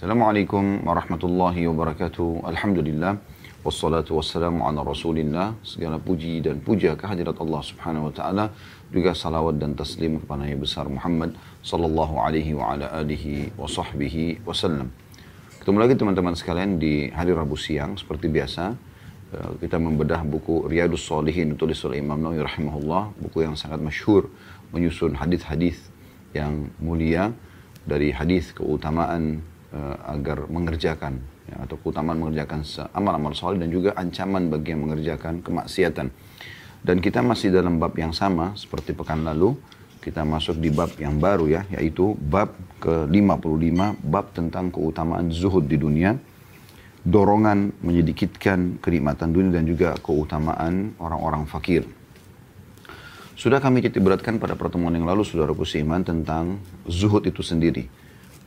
Assalamualaikum warahmatullahi wabarakatuh. Alhamdulillah. Wassalatu wassalamu ala rasulillah. Segala puji dan puja kehadirat Allah subhanahu wa ta'ala. Juga salawat dan taslim kepada Nabi besar Muhammad sallallahu alaihi wa ala alihi wa sahbihi wasallam. Ketemu lagi teman-teman sekalian di hari Rabu siang. Seperti biasa, eh, kita membedah buku Riyadus Solihin ditulis oleh Imam Nawawi rahimahullah. Buku yang sangat masyhur menyusun hadis-hadis yang mulia dari hadis keutamaan uh, agar mengerjakan ya, atau keutamaan mengerjakan amal-amal soleh dan juga ancaman bagi yang mengerjakan kemaksiatan. Dan kita masih dalam bab yang sama seperti pekan lalu. Kita masuk di bab yang baru ya, yaitu bab ke-55, bab tentang keutamaan zuhud di dunia, dorongan menyedikitkan kenikmatan dunia dan juga keutamaan orang-orang fakir. Sudah kami titik beratkan pada pertemuan yang lalu, saudara seiman, tentang zuhud itu sendiri.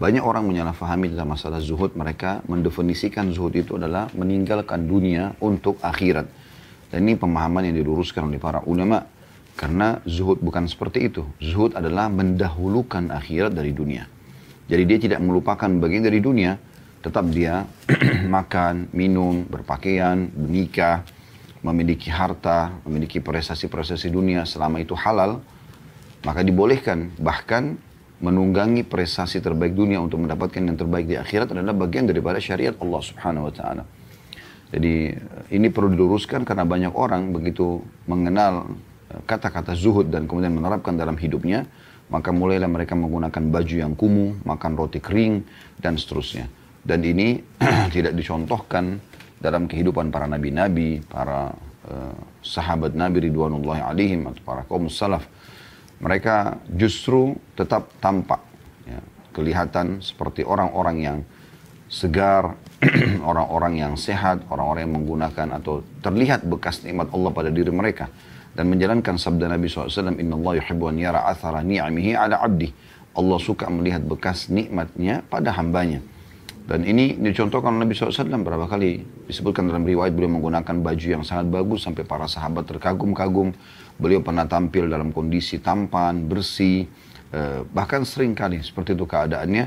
Banyak orang menyalahfahami tentang masalah zuhud. Mereka mendefinisikan zuhud itu adalah meninggalkan dunia untuk akhirat. Dan ini pemahaman yang diluruskan oleh para ulama. Karena zuhud bukan seperti itu. Zuhud adalah mendahulukan akhirat dari dunia. Jadi dia tidak melupakan bagian dari dunia. Tetap dia makan, minum, berpakaian, menikah, memiliki harta, memiliki prestasi-prestasi dunia selama itu halal. Maka dibolehkan. Bahkan menunggangi prestasi terbaik dunia untuk mendapatkan yang terbaik di akhirat adalah bagian daripada syariat Allah Subhanahu wa taala. Jadi ini perlu diluruskan karena banyak orang begitu mengenal eh, kata-kata zuhud dan kemudian menerapkan dalam hidupnya, maka mulailah mereka menggunakan baju yang kumuh, makan roti kering dan seterusnya. Dan ini tidak dicontohkan dalam kehidupan para nabi-nabi, para uh, sahabat Nabi ridwanullahi alaihim atau para kaum salaf mereka justru tetap tampak ya, kelihatan seperti orang-orang yang segar, orang-orang yang sehat, orang-orang yang menggunakan atau terlihat bekas nikmat Allah pada diri mereka. Dan menjalankan sabda Nabi SAW Inna Allah yuhibbu an yara athara ni'amihi ala abdi. Allah suka melihat bekas nikmatnya pada hambanya. Dan ini dicontohkan oleh Nabi SAW berapa kali disebutkan dalam riwayat beliau menggunakan baju yang sangat bagus sampai para sahabat terkagum-kagum Beliau pernah tampil dalam kondisi tampan, bersih, eh, bahkan sering kali seperti itu keadaannya.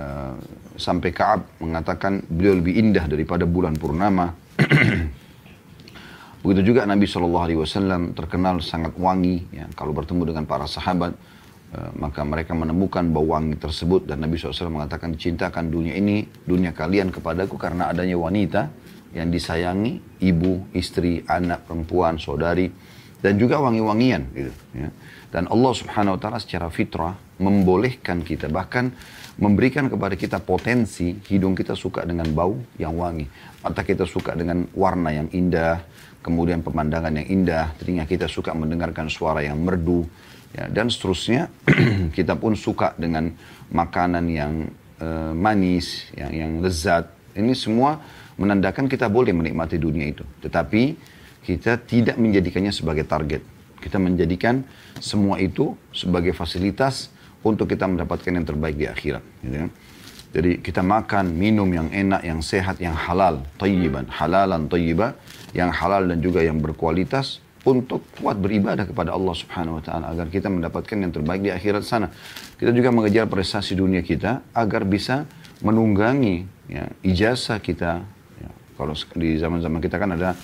Eh, sampai Kaab mengatakan beliau lebih indah daripada bulan purnama. Begitu juga Nabi Shallallahu Alaihi Wasallam terkenal sangat wangi. Ya, kalau bertemu dengan para sahabat, eh, maka mereka menemukan bau wangi tersebut dan Nabi SAW mengatakan cintakan dunia ini, dunia kalian kepadaku karena adanya wanita yang disayangi, ibu, istri, anak, perempuan, saudari dan juga wangi-wangian gitu ya. Dan Allah Subhanahu wa taala secara fitrah membolehkan kita bahkan memberikan kepada kita potensi hidung kita suka dengan bau yang wangi, mata kita suka dengan warna yang indah, kemudian pemandangan yang indah, telinga kita suka mendengarkan suara yang merdu ya, dan seterusnya kita pun suka dengan makanan yang uh, manis, yang yang lezat. Ini semua menandakan kita boleh menikmati dunia itu. Tetapi kita tidak menjadikannya sebagai target. Kita menjadikan semua itu sebagai fasilitas untuk kita mendapatkan yang terbaik di akhirat. Gitu ya. Jadi kita makan, minum yang enak, yang sehat, yang halal, tayyiban, halalan tayyiba, yang halal dan juga yang berkualitas untuk kuat beribadah kepada Allah Subhanahu wa taala agar kita mendapatkan yang terbaik di akhirat sana. Kita juga mengejar prestasi dunia kita agar bisa menunggangi ya, ijazah kita. Ya, kalau di zaman-zaman kita kan ada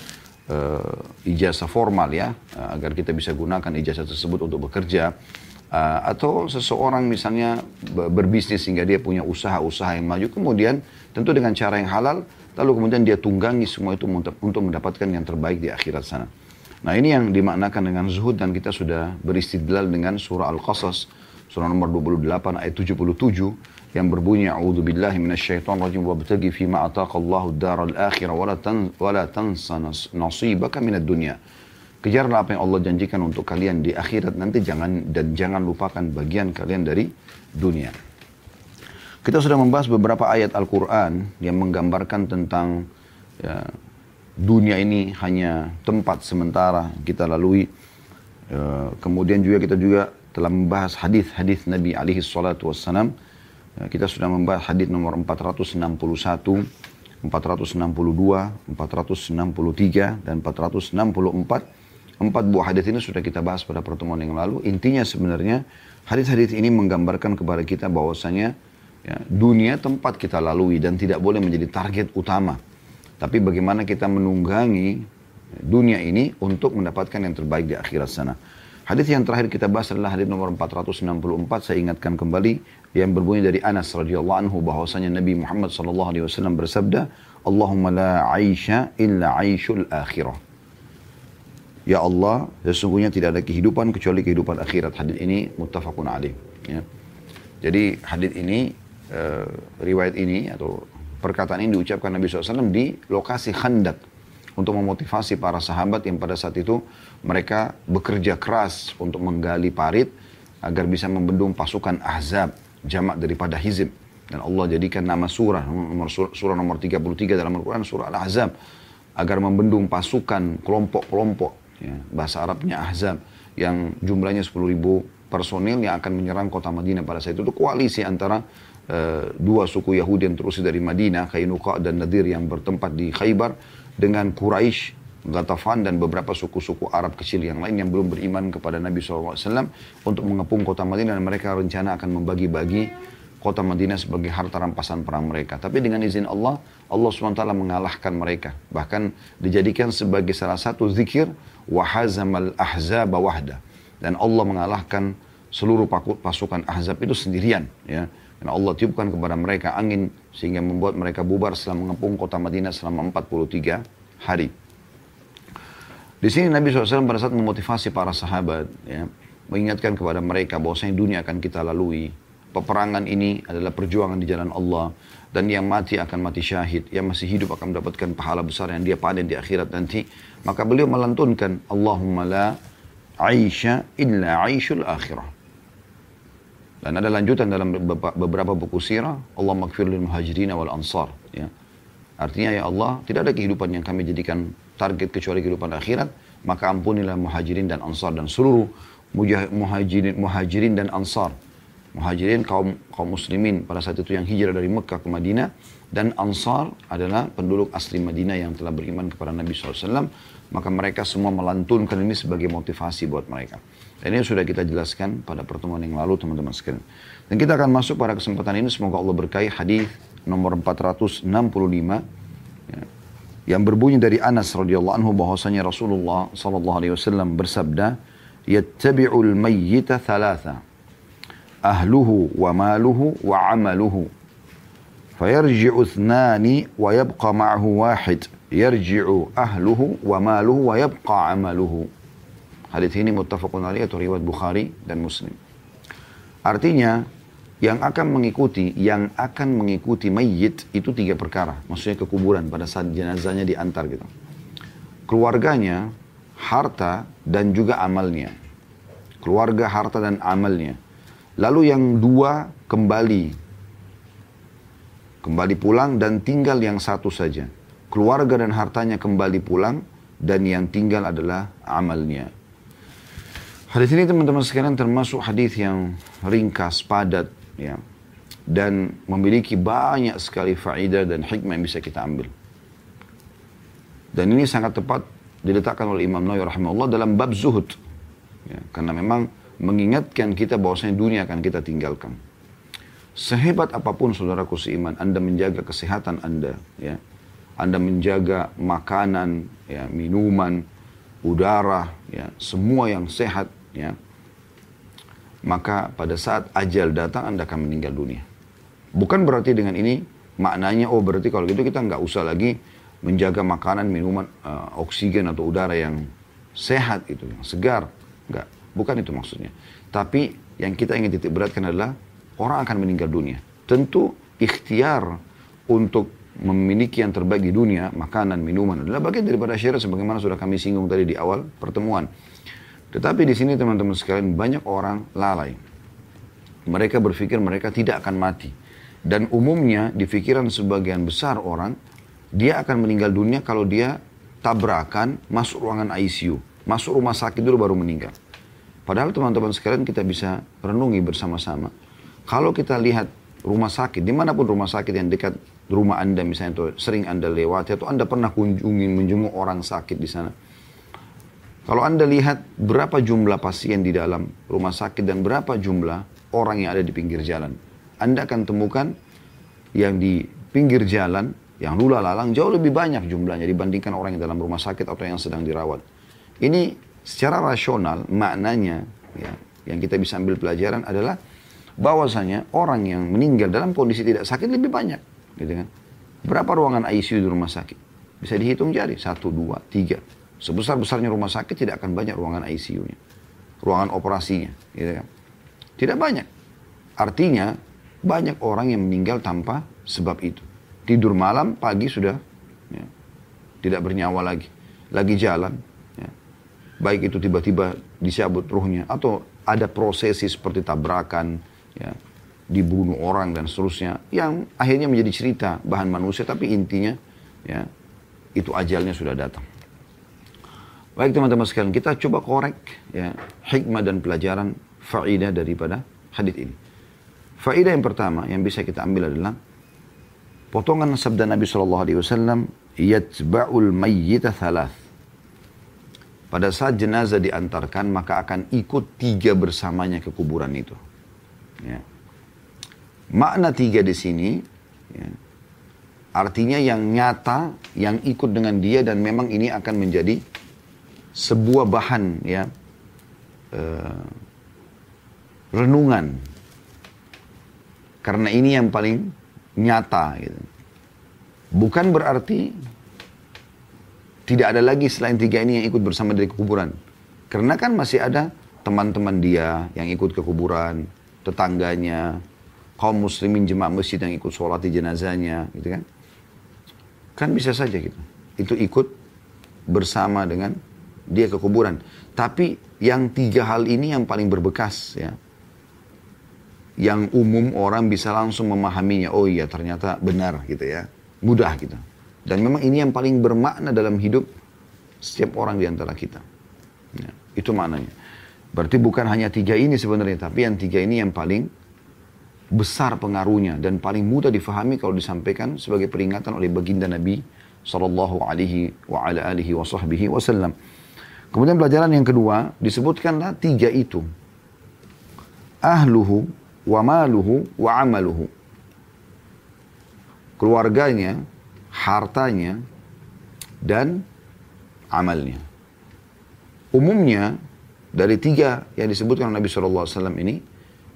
uh, ijazah formal ya, uh, agar kita bisa gunakan ijazah tersebut untuk bekerja. Uh, atau seseorang misalnya berbisnis sehingga dia punya usaha-usaha yang maju, kemudian tentu dengan cara yang halal, lalu kemudian dia tunggangi semua itu untuk mendapatkan yang terbaik di akhirat sana. Nah ini yang dimaknakan dengan zuhud dan kita sudah beristidlal dengan surah Al-Qasas, surah nomor 28 ayat 77, yang berbunyi a'udzu billahi minasyaitonir rajim wabtaghi fima ataqallahu daral akhirah wala tan wala tansa nasibaka minad dunya. Kejarlah apa yang Allah janjikan untuk kalian di akhirat nanti jangan dan jangan lupakan bagian kalian dari dunia. Kita sudah membahas beberapa ayat Al-Quran yang menggambarkan tentang ya, dunia ini hanya tempat sementara kita lalui. Uh, kemudian juga kita juga telah membahas hadis-hadis Nabi alaihi salatu wassalam kita sudah membahas hadis nomor 461, 462, 463, dan 464. Empat buah hadis ini sudah kita bahas pada pertemuan yang lalu. Intinya sebenarnya hadis-hadis ini menggambarkan kepada kita bahwasanya Ya, dunia tempat kita lalui dan tidak boleh menjadi target utama. Tapi bagaimana kita menunggangi dunia ini untuk mendapatkan yang terbaik di akhirat sana. Hadis yang terakhir kita bahas adalah hadis nomor 464. Saya ingatkan kembali yang berbunyi dari Anas radhiyallahu anhu bahwasanya Nabi Muhammad sallallahu alaihi wasallam bersabda, "Allahumma la 'aisha illa 'aishul akhirah." Ya Allah, sesungguhnya tidak ada kehidupan kecuali kehidupan akhirat. Hadis ini muttafaqun alaih. Ya. Jadi hadis ini uh, riwayat ini atau perkataan ini diucapkan Nabi SAW di lokasi Khandak untuk memotivasi para sahabat yang pada saat itu mereka bekerja keras untuk menggali parit agar bisa membendung pasukan Ahzab jamak daripada Hizib dan Allah jadikan nama surah nomor surah, surah nomor 33 dalam Al-Qur'an surah Al-Ahzab agar membendung pasukan kelompok-kelompok ya, bahasa Arabnya Ahzab yang jumlahnya 10 ribu personil yang akan menyerang kota Madinah pada saat itu. Itu koalisi antara uh, dua suku Yahudi yang terus dari Madinah, Kainuqa dan Nadir yang bertempat di Khaybar dengan Quraisy, Ghatafan dan beberapa suku-suku Arab kecil yang lain yang belum beriman kepada Nabi SAW untuk mengepung kota Madinah dan mereka rencana akan membagi-bagi kota Madinah sebagai harta rampasan perang mereka. Tapi dengan izin Allah, Allah SWT mengalahkan mereka. Bahkan dijadikan sebagai salah satu zikir, wahazamal ahzab wahda dan Allah mengalahkan seluruh pasukan Ahzab itu sendirian ya karena Allah tiupkan kepada mereka angin sehingga membuat mereka bubar setelah mengepung kota Madinah selama 43 hari. Di sini Nabi SAW pada saat memotivasi para sahabat ya, mengingatkan kepada mereka bahwasanya dunia akan kita lalui. Peperangan ini adalah perjuangan di jalan Allah dan yang mati akan mati syahid, yang masih hidup akan mendapatkan pahala besar yang dia panen di akhirat nanti. Maka beliau melantunkan Allahumma la Aisha illa Aishul akhirah. Dan ada lanjutan dalam beberapa buku sirah, Allah makfir lil muhajirin wal ansar. Ya. Artinya ya Allah, tidak ada kehidupan yang kami jadikan target kecuali kehidupan akhirat, maka ampunilah muhajirin dan ansar dan seluruh muhajirin, muhajirin dan ansar. Muhajirin kaum kaum muslimin pada saat itu yang hijrah dari Mekah ke Madinah dan ansar adalah penduduk asli Madinah yang telah beriman kepada Nabi SAW maka mereka semua melantunkan ini sebagai motivasi buat mereka. Dan ini sudah kita jelaskan pada pertemuan yang lalu teman-teman sekalian. Dan kita akan masuk pada kesempatan ini semoga Allah berkahi hadis nomor 465 ya, yang berbunyi dari Anas radhiyallahu anhu bahwasanya Rasulullah sallallahu alaihi wasallam bersabda yattabi'ul mayyita thalatha ahluhu wa maluhu wa amaluhu fayarji'u ithnani wa yabqa ma'ahu wahid yarji'u ahluhu wa maluhu wa yabqa amaluhu. Hadis ini muttafaqun alaih atau riwayat Bukhari dan Muslim. Artinya yang akan mengikuti yang akan mengikuti mayit itu tiga perkara. Maksudnya ke kuburan pada saat jenazahnya diantar gitu. Keluarganya, harta dan juga amalnya. Keluarga, harta dan amalnya. Lalu yang dua kembali kembali pulang dan tinggal yang satu saja keluarga dan hartanya kembali pulang dan yang tinggal adalah amalnya. Hadis ini teman-teman sekalian termasuk hadis yang ringkas, padat, ya, dan memiliki banyak sekali faedah dan hikmah yang bisa kita ambil. Dan ini sangat tepat diletakkan oleh Imam Nawawi rahimahullah dalam bab zuhud. Ya, karena memang mengingatkan kita bahwasanya dunia akan kita tinggalkan. Sehebat apa pun saudaraku seiman, Anda menjaga kesehatan Anda, ya, anda menjaga makanan, ya, minuman, udara, ya, semua yang sehat, ya, maka pada saat ajal datang Anda akan meninggal dunia. Bukan berarti dengan ini maknanya, oh berarti kalau gitu kita nggak usah lagi menjaga makanan, minuman, uh, oksigen atau udara yang sehat itu, yang segar. Enggak, bukan itu maksudnya. Tapi yang kita ingin titik beratkan adalah orang akan meninggal dunia. Tentu ikhtiar untuk memiliki yang terbaik di dunia, makanan, minuman adalah bagian daripada syariat sebagaimana sudah kami singgung tadi di awal pertemuan. Tetapi di sini teman-teman sekalian banyak orang lalai. Mereka berpikir mereka tidak akan mati. Dan umumnya di pikiran sebagian besar orang, dia akan meninggal dunia kalau dia tabrakan masuk ruangan ICU. Masuk rumah sakit dulu baru meninggal. Padahal teman-teman sekalian kita bisa renungi bersama-sama. Kalau kita lihat rumah sakit, di mana pun rumah sakit yang dekat rumah Anda misalnya atau sering Anda lewati atau Anda pernah kunjungi menjenguk orang sakit di sana. Kalau Anda lihat berapa jumlah pasien di dalam rumah sakit dan berapa jumlah orang yang ada di pinggir jalan. Anda akan temukan yang di pinggir jalan, yang lula lalang jauh lebih banyak jumlahnya dibandingkan orang yang dalam rumah sakit atau yang sedang dirawat. Ini secara rasional maknanya ya, yang kita bisa ambil pelajaran adalah bahwasanya orang yang meninggal dalam kondisi tidak sakit lebih banyak. Gitu kan? Berapa ruangan ICU di rumah sakit? Bisa dihitung jari, satu, dua, tiga. Sebesar-besarnya rumah sakit tidak akan banyak ruangan ICU-nya. Ruangan operasinya. Gitu kan? Tidak banyak. Artinya banyak orang yang meninggal tanpa sebab itu. Tidur malam, pagi sudah ya, tidak bernyawa lagi. Lagi jalan. Ya. Baik itu tiba-tiba dicabut ruhnya. Atau ada prosesi seperti tabrakan, ya, dibunuh orang dan seterusnya. Yang akhirnya menjadi cerita bahan manusia. Tapi intinya ya, itu ajalnya sudah datang. Baik teman-teman sekalian, kita coba korek ya, hikmah dan pelajaran faidah daripada hadis ini. Faidah yang pertama yang bisa kita ambil adalah potongan sabda Nabi Shallallahu Alaihi Wasallam, "Yatba'ul mayyita thalath." Pada saat jenazah diantarkan, maka akan ikut tiga bersamanya ke kuburan itu. Ya. Makna tiga di sini, ya, artinya yang nyata, yang ikut dengan dia dan memang ini akan menjadi sebuah bahan ya uh, renungan karena ini yang paling nyata gitu. Bukan berarti tidak ada lagi selain tiga ini yang ikut bersama dari kuburan. Karena kan masih ada teman-teman dia yang ikut ke kuburan, tetangganya, kaum muslimin jemaah masjid yang ikut sholat di jenazahnya, gitu kan. Kan bisa saja gitu. Itu ikut bersama dengan dia ke kuburan. Tapi yang tiga hal ini yang paling berbekas ya. Yang umum orang bisa langsung memahaminya. Oh iya ternyata benar gitu ya. Mudah gitu. Dan memang ini yang paling bermakna dalam hidup setiap orang di antara kita. Ya, itu maknanya. Berarti bukan hanya tiga ini sebenarnya. Tapi yang tiga ini yang paling besar pengaruhnya. Dan paling mudah difahami kalau disampaikan sebagai peringatan oleh baginda Nabi Sallallahu alaihi wa ala alihi wa sahbihi wasallam. Kemudian pelajaran yang kedua disebutkanlah tiga itu. Ahluhu wa maluhu wa amaluhu. Keluarganya, hartanya, dan amalnya. Umumnya dari tiga yang disebutkan Nabi SAW ini,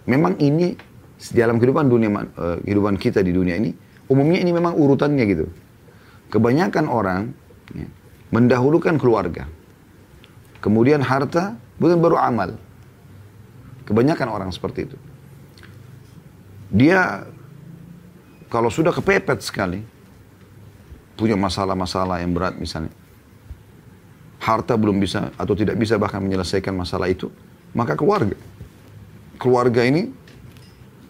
memang ini dalam kehidupan dunia eh, kehidupan kita di dunia ini, umumnya ini memang urutannya gitu. Kebanyakan orang ya, mendahulukan keluarga kemudian harta, bukan baru amal. Kebanyakan orang seperti itu. Dia kalau sudah kepepet sekali, punya masalah-masalah yang berat misalnya, harta belum bisa atau tidak bisa bahkan menyelesaikan masalah itu, maka keluarga. Keluarga ini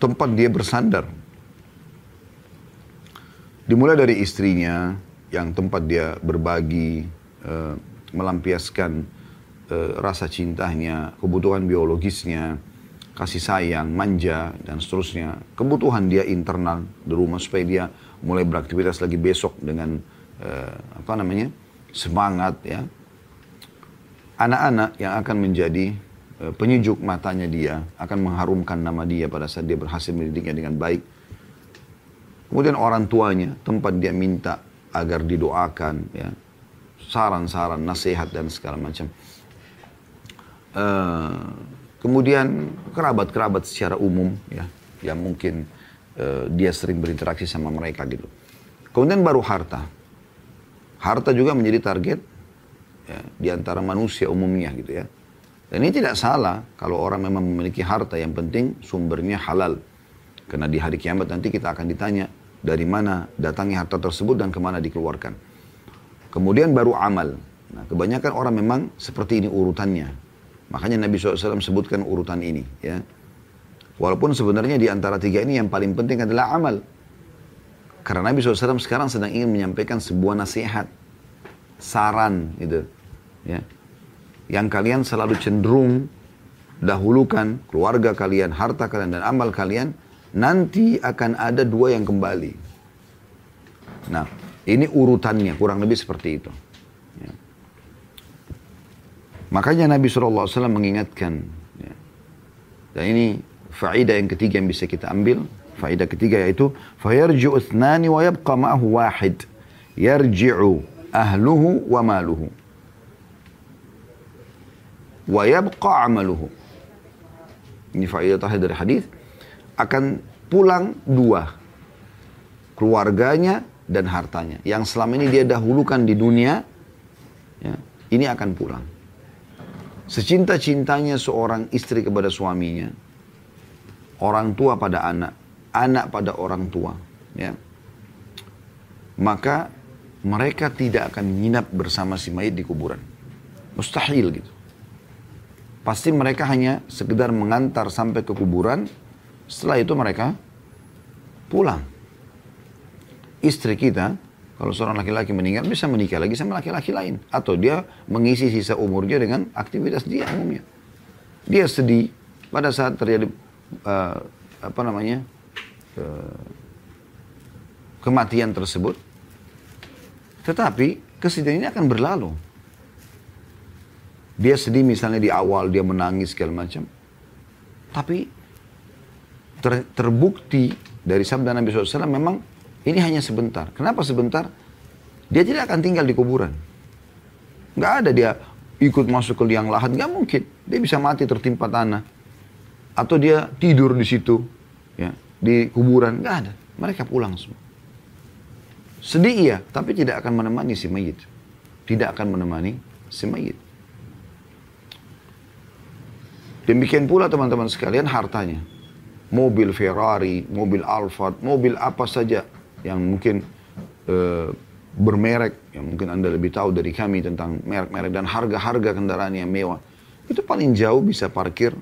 tempat dia bersandar. Dimulai dari istrinya, yang tempat dia berbagi, uh, melampiaskan Eh, rasa cintanya, kebutuhan biologisnya, kasih sayang, manja, dan seterusnya. Kebutuhan dia internal di rumah supaya dia mulai beraktivitas lagi besok dengan uh, apa namanya semangat ya. Anak-anak yang akan menjadi uh, penyejuk matanya dia akan mengharumkan nama dia pada saat dia berhasil mendidiknya dengan baik. Kemudian orang tuanya tempat dia minta agar didoakan ya saran-saran, nasihat dan segala macam. Uh, kemudian kerabat-kerabat secara umum ya, yang mungkin uh, dia sering berinteraksi sama mereka gitu. Kemudian baru harta. Harta juga menjadi target ya, di antara manusia umumnya gitu ya. Dan ini tidak salah kalau orang memang memiliki harta yang penting sumbernya halal. Karena di hari kiamat nanti kita akan ditanya dari mana datangnya harta tersebut dan ke mana dikeluarkan. Kemudian baru amal. Nah, kebanyakan orang memang seperti ini urutannya. Makanya Nabi SAW sebutkan urutan ini. ya. Walaupun sebenarnya di antara tiga ini yang paling penting adalah amal. Karena Nabi SAW sekarang sedang ingin menyampaikan sebuah nasihat. Saran gitu. Ya. Yang kalian selalu cenderung dahulukan keluarga kalian, harta kalian, dan amal kalian. Nanti akan ada dua yang kembali. Nah, ini urutannya kurang lebih seperti itu. Makanya Nabi SAW mengingatkan. Ya. Dan ini faedah yang ketiga yang bisa kita ambil. Faedah ketiga yaitu fayarji'u ithnani wa yabqa ma'ahu wahid. Yarji'u ahluhu wa maluhu. Wa yabqa amaluhu. Ini faedah terakhir dari hadis akan pulang dua. Keluarganya dan hartanya. Yang selama ini dia dahulukan di dunia, ya, ini akan pulang. Secinta-cintanya seorang istri kepada suaminya, orang tua pada anak, anak pada orang tua, ya. Maka mereka tidak akan menginap bersama si mayit di kuburan. Mustahil gitu. Pasti mereka hanya sekedar mengantar sampai ke kuburan, setelah itu mereka pulang. Istri kita, kalau seorang laki-laki meninggal bisa menikah lagi sama laki-laki lain. Atau dia mengisi sisa umurnya dengan aktivitas dia umumnya. Dia sedih pada saat terjadi uh, apa namanya uh, kematian tersebut. Tetapi kesedihan ini akan berlalu. Dia sedih misalnya di awal dia menangis segala macam. Tapi ter, terbukti dari sabda Nabi SAW memang ini hanya sebentar. Kenapa sebentar? Dia tidak akan tinggal di kuburan. Nggak ada dia ikut masuk ke liang lahat. Nggak mungkin. Dia bisa mati tertimpa tanah. Atau dia tidur di situ. ya Di kuburan. Nggak ada. Mereka pulang semua. Sedih iya, tapi tidak akan menemani si mayit. Tidak akan menemani si mayit. Demikian pula teman-teman sekalian hartanya. Mobil Ferrari, mobil Alphard, mobil apa saja yang mungkin uh, bermerek, yang mungkin Anda lebih tahu dari kami tentang merek-merek dan harga-harga kendaraan yang mewah. Itu paling jauh bisa parkir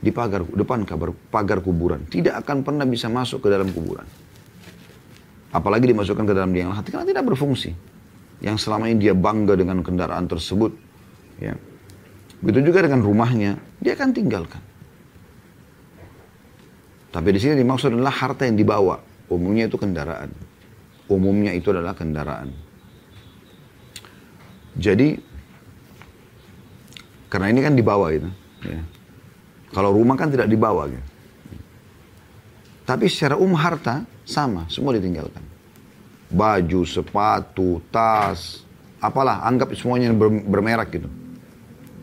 di pagar depan kabar, pagar kuburan. Tidak akan pernah bisa masuk ke dalam kuburan. Apalagi dimasukkan ke dalam liang lahat karena tidak berfungsi. Yang selama ini dia bangga dengan kendaraan tersebut, ya. Begitu juga dengan rumahnya, dia akan tinggalkan. Tapi di sini dimaksud adalah harta yang dibawa. Umumnya itu kendaraan. Umumnya itu adalah kendaraan. Jadi, karena ini kan dibawa itu. Ya. Kalau rumah kan tidak dibawa. Gitu. Tapi secara umum harta sama, semua ditinggalkan. Baju, sepatu, tas, apalah, anggap semuanya bermerek gitu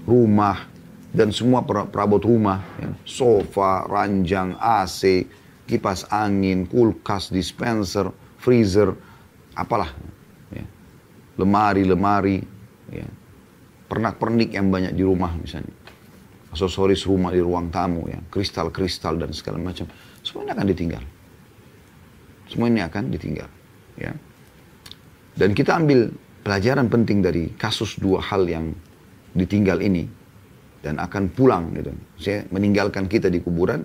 rumah, dan semua perabot rumah, ya. sofa, ranjang, AC, kipas angin, kulkas, dispenser, freezer, apalah, ya. lemari-lemari, ya. pernak-pernik yang banyak di rumah misalnya, aksesoris rumah di ruang tamu, ya, kristal-kristal dan segala macam, semuanya akan ditinggal, semua ini akan ditinggal, ya. Dan kita ambil pelajaran penting dari kasus dua hal yang ditinggal ini dan akan pulang gitu. Saya meninggalkan kita di kuburan,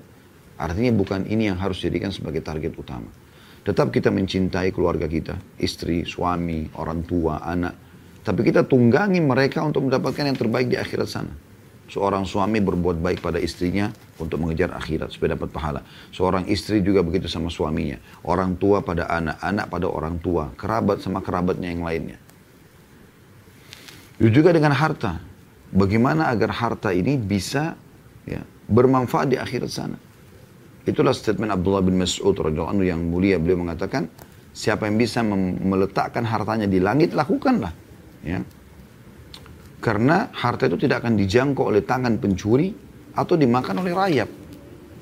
artinya bukan ini yang harus dijadikan sebagai target utama. Tetap kita mencintai keluarga kita, istri, suami, orang tua, anak. Tapi kita tunggangi mereka untuk mendapatkan yang terbaik di akhirat sana. Seorang suami berbuat baik pada istrinya untuk mengejar akhirat supaya dapat pahala. Seorang istri juga begitu sama suaminya. Orang tua pada anak, anak pada orang tua, kerabat sama kerabatnya yang lainnya. Itu juga dengan harta bagaimana agar harta ini bisa ya, bermanfaat di akhirat sana. Itulah statement Abdullah bin Mas'ud radhiyallahu yang mulia beliau mengatakan siapa yang bisa meletakkan hartanya di langit lakukanlah ya. Karena harta itu tidak akan dijangkau oleh tangan pencuri atau dimakan oleh rayap.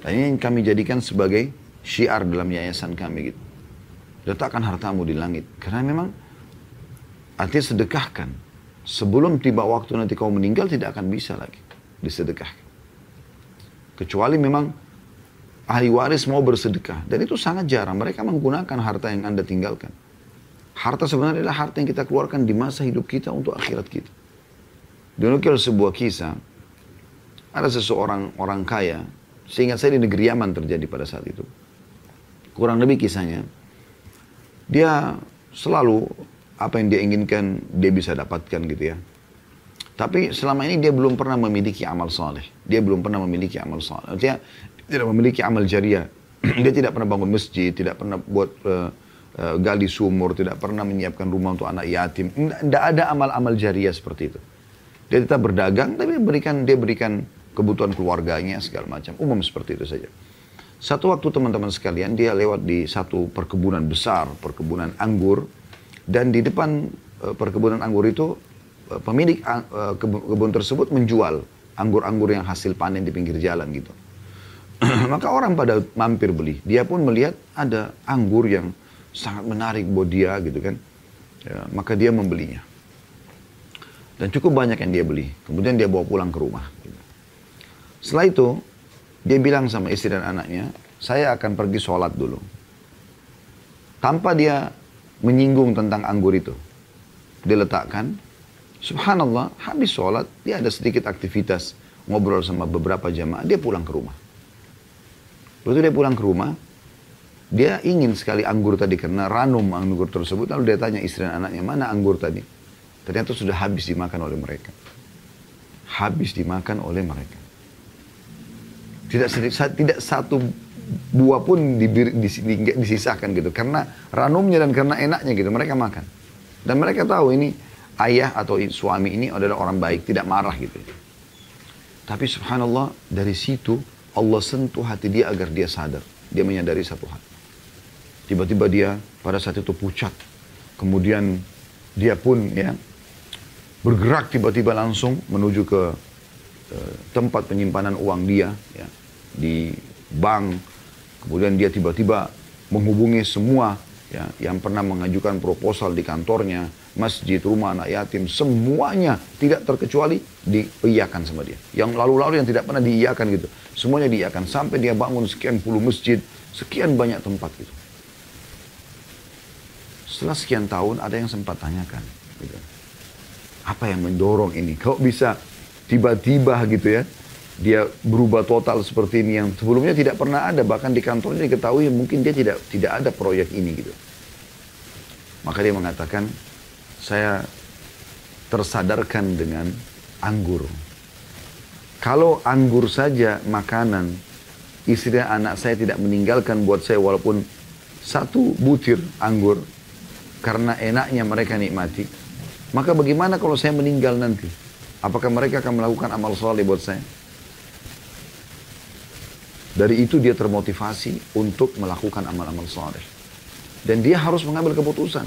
Dan ini yang kami jadikan sebagai syiar dalam yayasan kami gitu. Letakkan hartamu di langit. Karena memang artinya sedekahkan sebelum tiba waktu nanti kau meninggal tidak akan bisa lagi disedekahkan. Kecuali memang ahli waris mau bersedekah. Dan itu sangat jarang. Mereka menggunakan harta yang Anda tinggalkan. Harta sebenarnya adalah harta yang kita keluarkan di masa hidup kita untuk akhirat kita. Dinukil sebuah kisah. Ada seseorang orang kaya. Sehingga saya di negeri Yaman terjadi pada saat itu. Kurang lebih kisahnya. Dia selalu apa yang dia inginkan dia bisa dapatkan gitu ya. Tapi selama ini dia belum pernah memiliki amal soleh. Dia belum pernah memiliki amal soleh. Artinya tidak memiliki amal jariah. dia tidak pernah bangun masjid, tidak pernah buat uh, uh, gali sumur, tidak pernah menyiapkan rumah untuk anak yatim. Tidak ada amal-amal jariah seperti itu. Dia tetap berdagang, tapi berikan dia berikan kebutuhan keluarganya segala macam. Umum seperti itu saja. Satu waktu teman-teman sekalian, dia lewat di satu perkebunan besar, perkebunan anggur. Dan di depan uh, perkebunan anggur itu, pemilik kebun tersebut menjual anggur-anggur yang hasil panen di pinggir jalan gitu. Maka orang pada mampir beli. Dia pun melihat ada anggur yang sangat menarik buat dia gitu kan. Ya, maka dia membelinya. Dan cukup banyak yang dia beli. Kemudian dia bawa pulang ke rumah. Gitu. Setelah itu, dia bilang sama istri dan anaknya, saya akan pergi sholat dulu. Tanpa dia menyinggung tentang anggur itu. Dia letakkan, subhanallah, habis sholat, dia ada sedikit aktivitas ngobrol sama beberapa jamaah, dia pulang ke rumah. Begitu dia pulang ke rumah, dia ingin sekali anggur tadi karena ranum anggur tersebut. Lalu dia tanya istri dan anaknya, mana anggur tadi? Ternyata sudah habis dimakan oleh mereka. Habis dimakan oleh mereka. Tidak tidak satu buah pun di, di, di, disisakan gitu. Karena ranumnya dan karena enaknya gitu. Mereka makan. Dan mereka tahu ini ayah atau suami ini adalah orang baik. Tidak marah gitu. Tapi subhanallah dari situ Allah sentuh hati dia agar dia sadar. Dia menyadari satu hal. Tiba-tiba dia pada saat itu pucat. Kemudian dia pun ya bergerak tiba-tiba langsung menuju ke uh, tempat penyimpanan uang dia. Ya di bank, kemudian dia tiba-tiba menghubungi semua ya, yang pernah mengajukan proposal di kantornya, masjid, rumah anak yatim, semuanya tidak terkecuali diiyakan sama dia. Yang lalu-lalu yang tidak pernah diiyakan gitu, semuanya diiyakan sampai dia bangun sekian puluh masjid, sekian banyak tempat gitu. Setelah sekian tahun ada yang sempat tanyakan, gitu. apa yang mendorong ini? Kau bisa tiba-tiba gitu ya, dia berubah total seperti ini yang sebelumnya tidak pernah ada bahkan di kantornya diketahui mungkin dia tidak tidak ada proyek ini gitu maka dia mengatakan saya tersadarkan dengan anggur kalau anggur saja makanan istri dan anak saya tidak meninggalkan buat saya walaupun satu butir anggur karena enaknya mereka nikmati maka bagaimana kalau saya meninggal nanti apakah mereka akan melakukan amal soleh buat saya dari itu dia termotivasi untuk melakukan amal-amal soleh. Dan dia harus mengambil keputusan.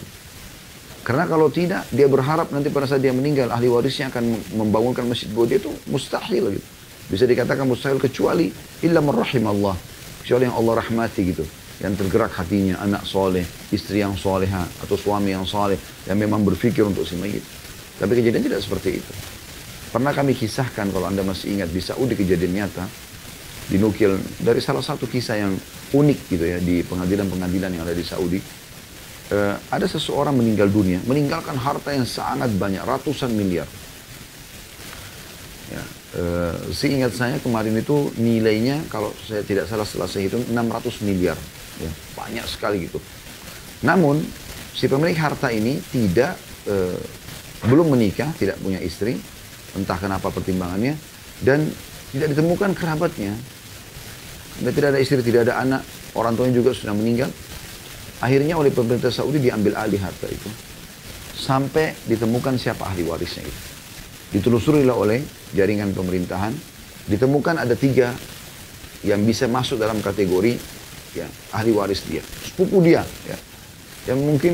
Karena kalau tidak, dia berharap nanti pada saat dia meninggal, ahli warisnya akan membangunkan masjid buat dia itu mustahil gitu. Bisa dikatakan mustahil kecuali illa merrahim Allah. Kecuali yang Allah rahmati gitu. Yang tergerak hatinya, anak soleh, istri yang soleha, atau suami yang soleh, yang memang berpikir untuk si mayit. Tapi kejadian tidak seperti itu. Pernah kami kisahkan kalau anda masih ingat di Saudi kejadian nyata, dinukil dari salah satu kisah yang unik gitu ya di pengadilan-pengadilan yang ada di Saudi. Uh, ada seseorang meninggal dunia, meninggalkan harta yang sangat banyak, ratusan miliar. Ya, uh, seingat saya kemarin itu nilainya kalau saya tidak salah setelah saya hitung 600 miliar. Ya, banyak sekali gitu. Namun si pemilik harta ini tidak uh, belum menikah, tidak punya istri, entah kenapa pertimbangannya, dan tidak ditemukan kerabatnya. Dan tidak ada istri, tidak ada anak. Orang tuanya juga sudah meninggal. Akhirnya oleh pemerintah Saudi diambil alih harta itu. Sampai ditemukan siapa ahli warisnya itu. Ditelusurilah oleh jaringan pemerintahan. Ditemukan ada tiga yang bisa masuk dalam kategori ya, ahli waris dia. Sepupu dia. Ya. Yang mungkin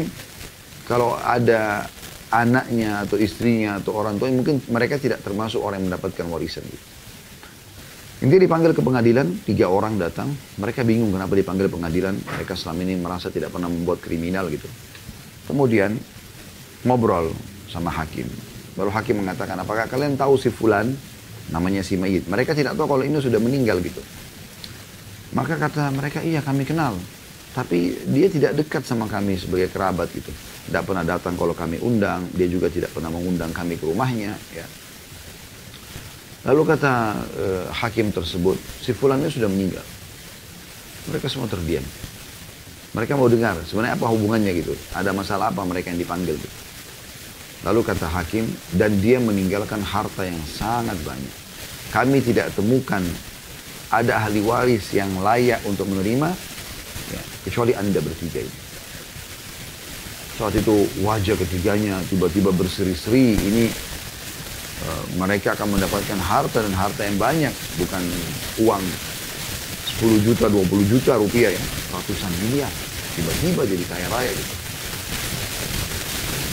kalau ada anaknya atau istrinya atau orang tua mungkin mereka tidak termasuk orang yang mendapatkan warisan gitu. Intinya dipanggil ke pengadilan, tiga orang datang. Mereka bingung kenapa dipanggil pengadilan. Mereka selama ini merasa tidak pernah membuat kriminal gitu. Kemudian ngobrol sama hakim. Baru hakim mengatakan, apakah kalian tahu si Fulan, namanya si Mayit. Mereka tidak tahu kalau ini sudah meninggal gitu. Maka kata mereka, iya kami kenal. Tapi dia tidak dekat sama kami sebagai kerabat gitu. Tidak pernah datang kalau kami undang. Dia juga tidak pernah mengundang kami ke rumahnya. Ya. Lalu kata uh, hakim tersebut, si fulan ini sudah meninggal. Mereka semua terdiam. Mereka mau dengar, sebenarnya apa hubungannya gitu. Ada masalah apa mereka yang dipanggil gitu. Lalu kata hakim, dan dia meninggalkan harta yang sangat banyak. Kami tidak temukan ada ahli waris yang layak untuk menerima, ya, kecuali anda bertiga ini. Saat itu wajah ketiganya tiba-tiba berseri-seri, ini mereka akan mendapatkan harta dan harta yang banyak, bukan uang. 10 juta, 20 juta rupiah ya, ratusan miliar. Tiba-tiba jadi kaya raya gitu.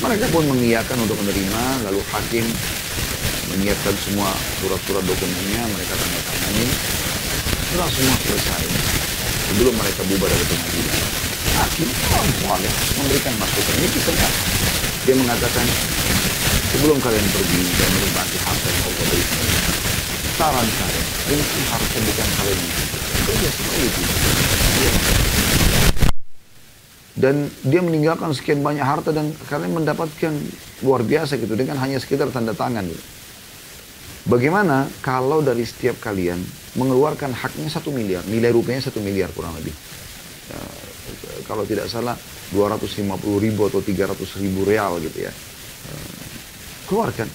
Mereka pun mengiyakan untuk menerima, lalu hakim menyiapkan semua surat-surat dokumennya, mereka tanda tangani. Setelah semua selesai, sebelum mereka bubar dari pengadilan, hakim orang soleh memberikan masukan. Ini kisahnya. Dia mengatakan, sebelum kalian pergi dan menikmati harta yang Allah berikan, saran saya, ini harusnya bukan kalian. Kerja seperti itu. Dia dan dia meninggalkan sekian banyak harta dan kalian mendapatkan luar biasa gitu dengan hanya sekitar tanda tangan gitu. Bagaimana kalau dari setiap kalian mengeluarkan haknya satu miliar, nilai rupiahnya satu miliar kurang lebih. Ya, kalau tidak salah 250 ribu atau 300 ribu real gitu ya. Keluarkan.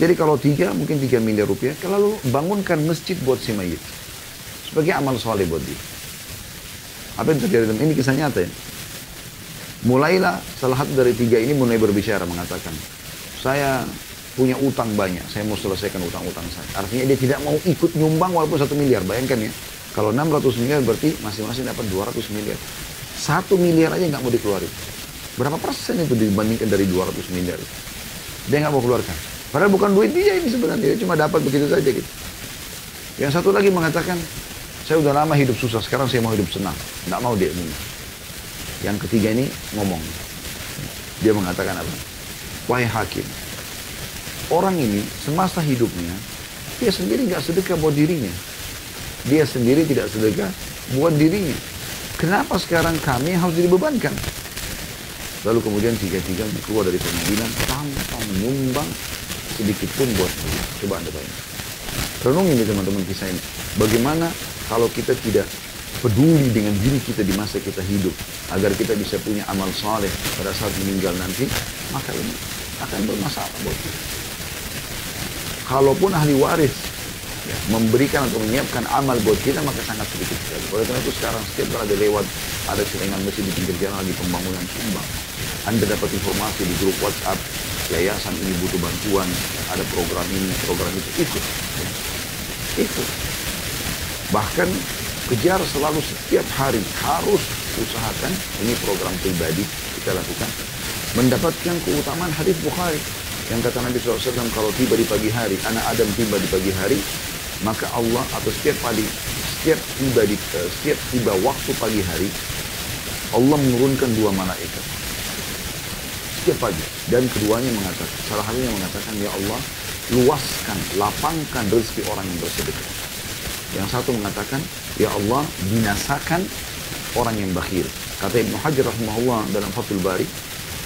Jadi kalau tiga mungkin tiga miliar rupiah, kalau bangunkan masjid buat si mayit. Sebagai amal soleh buat dia. Apa yang terjadi dalam ini kisah nyata ya? Mulailah salah satu dari tiga ini mulai berbicara mengatakan, saya punya utang banyak, saya mau selesaikan utang-utang saya. Artinya dia tidak mau ikut nyumbang walaupun satu miliar. Bayangkan ya, kalau 600 miliar berarti masing-masing dapat 200 miliar. Satu miliar aja nggak mau dikeluarin. Berapa persen itu dibandingkan dari 200 miliar? Dia nggak mau keluarkan. Padahal bukan duit dia ini sebenarnya, dia cuma dapat begitu saja gitu. Yang satu lagi mengatakan, saya udah lama hidup susah, sekarang saya mau hidup senang. Nggak mau dia ini. Yang ketiga ini ngomong. Dia mengatakan apa? Wahai hakim, orang ini semasa hidupnya, dia sendiri nggak sedekah buat dirinya. Dia sendiri tidak sedekah buat dirinya. Kenapa sekarang kami harus dibebankan? Lalu kemudian tiga-tiga keluar dari pengadilan tanpa menyumbang sedikit pun buat dia. Coba anda bayangkan. Renungi ini teman-teman kisah ini. Bagaimana kalau kita tidak peduli dengan diri kita di masa kita hidup agar kita bisa punya amal saleh pada saat meninggal nanti maka ini akan bermasalah buat kita kalaupun ahli waris ya, memberikan atau menyiapkan amal buat kita maka sangat sedikit sekali. Oleh karena itu sekarang setiap kali ada lewat ada selingan mesin di pinggir jalan lagi pembangunan sumbang anda dapat informasi di grup WhatsApp yayasan ini butuh bantuan ada program ini program itu ikut. Ya. ikut. Bahkan kejar selalu setiap hari harus usahakan ini program pribadi kita lakukan mendapatkan keutamaan hadis Bukhari. Yang kata Nabi SAW kalau tiba di pagi hari anak Adam tiba di pagi hari maka Allah atau setiap pagi setiap tiba di eh, setiap tiba waktu pagi hari Allah menurunkan dua malaikat setiap pagi dan keduanya mengatakan salah satunya mengatakan ya Allah luaskan lapangkan rezeki orang yang bersedekah yang satu mengatakan Ya Allah, binasakan orang yang bakhil. Kata Ibnu Hajar rahimahullah dalam Fathul Bari,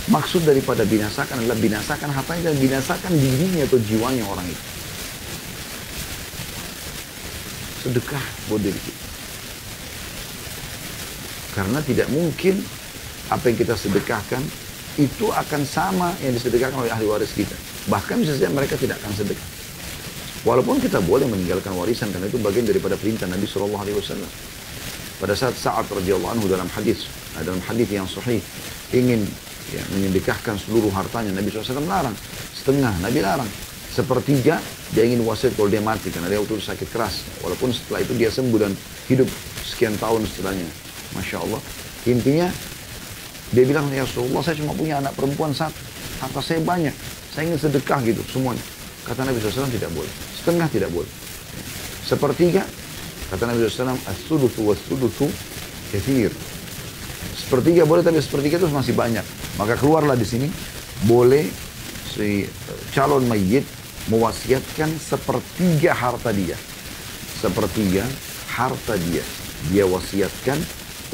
maksud daripada binasakan adalah binasakan hartanya dan binasakan dirinya atau jiwanya orang itu. Sedekah buat diri kita. Karena tidak mungkin apa yang kita sedekahkan itu akan sama yang disedekahkan oleh ahli waris kita. Bahkan bisa saja mereka tidak akan sedekah. Walaupun kita boleh meninggalkan warisan karena itu bagian daripada perintah Nabi Shallallahu Alaihi Wasallam. Pada saat saat radhiyallahu anhu dalam hadis, dalam hadis yang sahih ingin ya, menyedekahkan seluruh hartanya Nabi SAW larang setengah Nabi larang sepertiga dia ingin wasiat kalau dia mati karena dia waktu sakit keras. Walaupun setelah itu dia sembuh dan hidup sekian tahun setelahnya. Masya Allah. Intinya dia bilang ya Rasulullah saya cuma punya anak perempuan satu. Harta saya banyak. Saya ingin sedekah gitu semuanya. Kata Nabi SAW tidak boleh. Setengah tidak boleh. Sepertiga, kata Nabi SAW, as-sudusu was-sudusu kefir. Sepertiga boleh, tapi sepertiga itu masih banyak. Maka keluarlah di sini, boleh si calon mayit mewasiatkan sepertiga harta dia. Sepertiga harta dia. Dia wasiatkan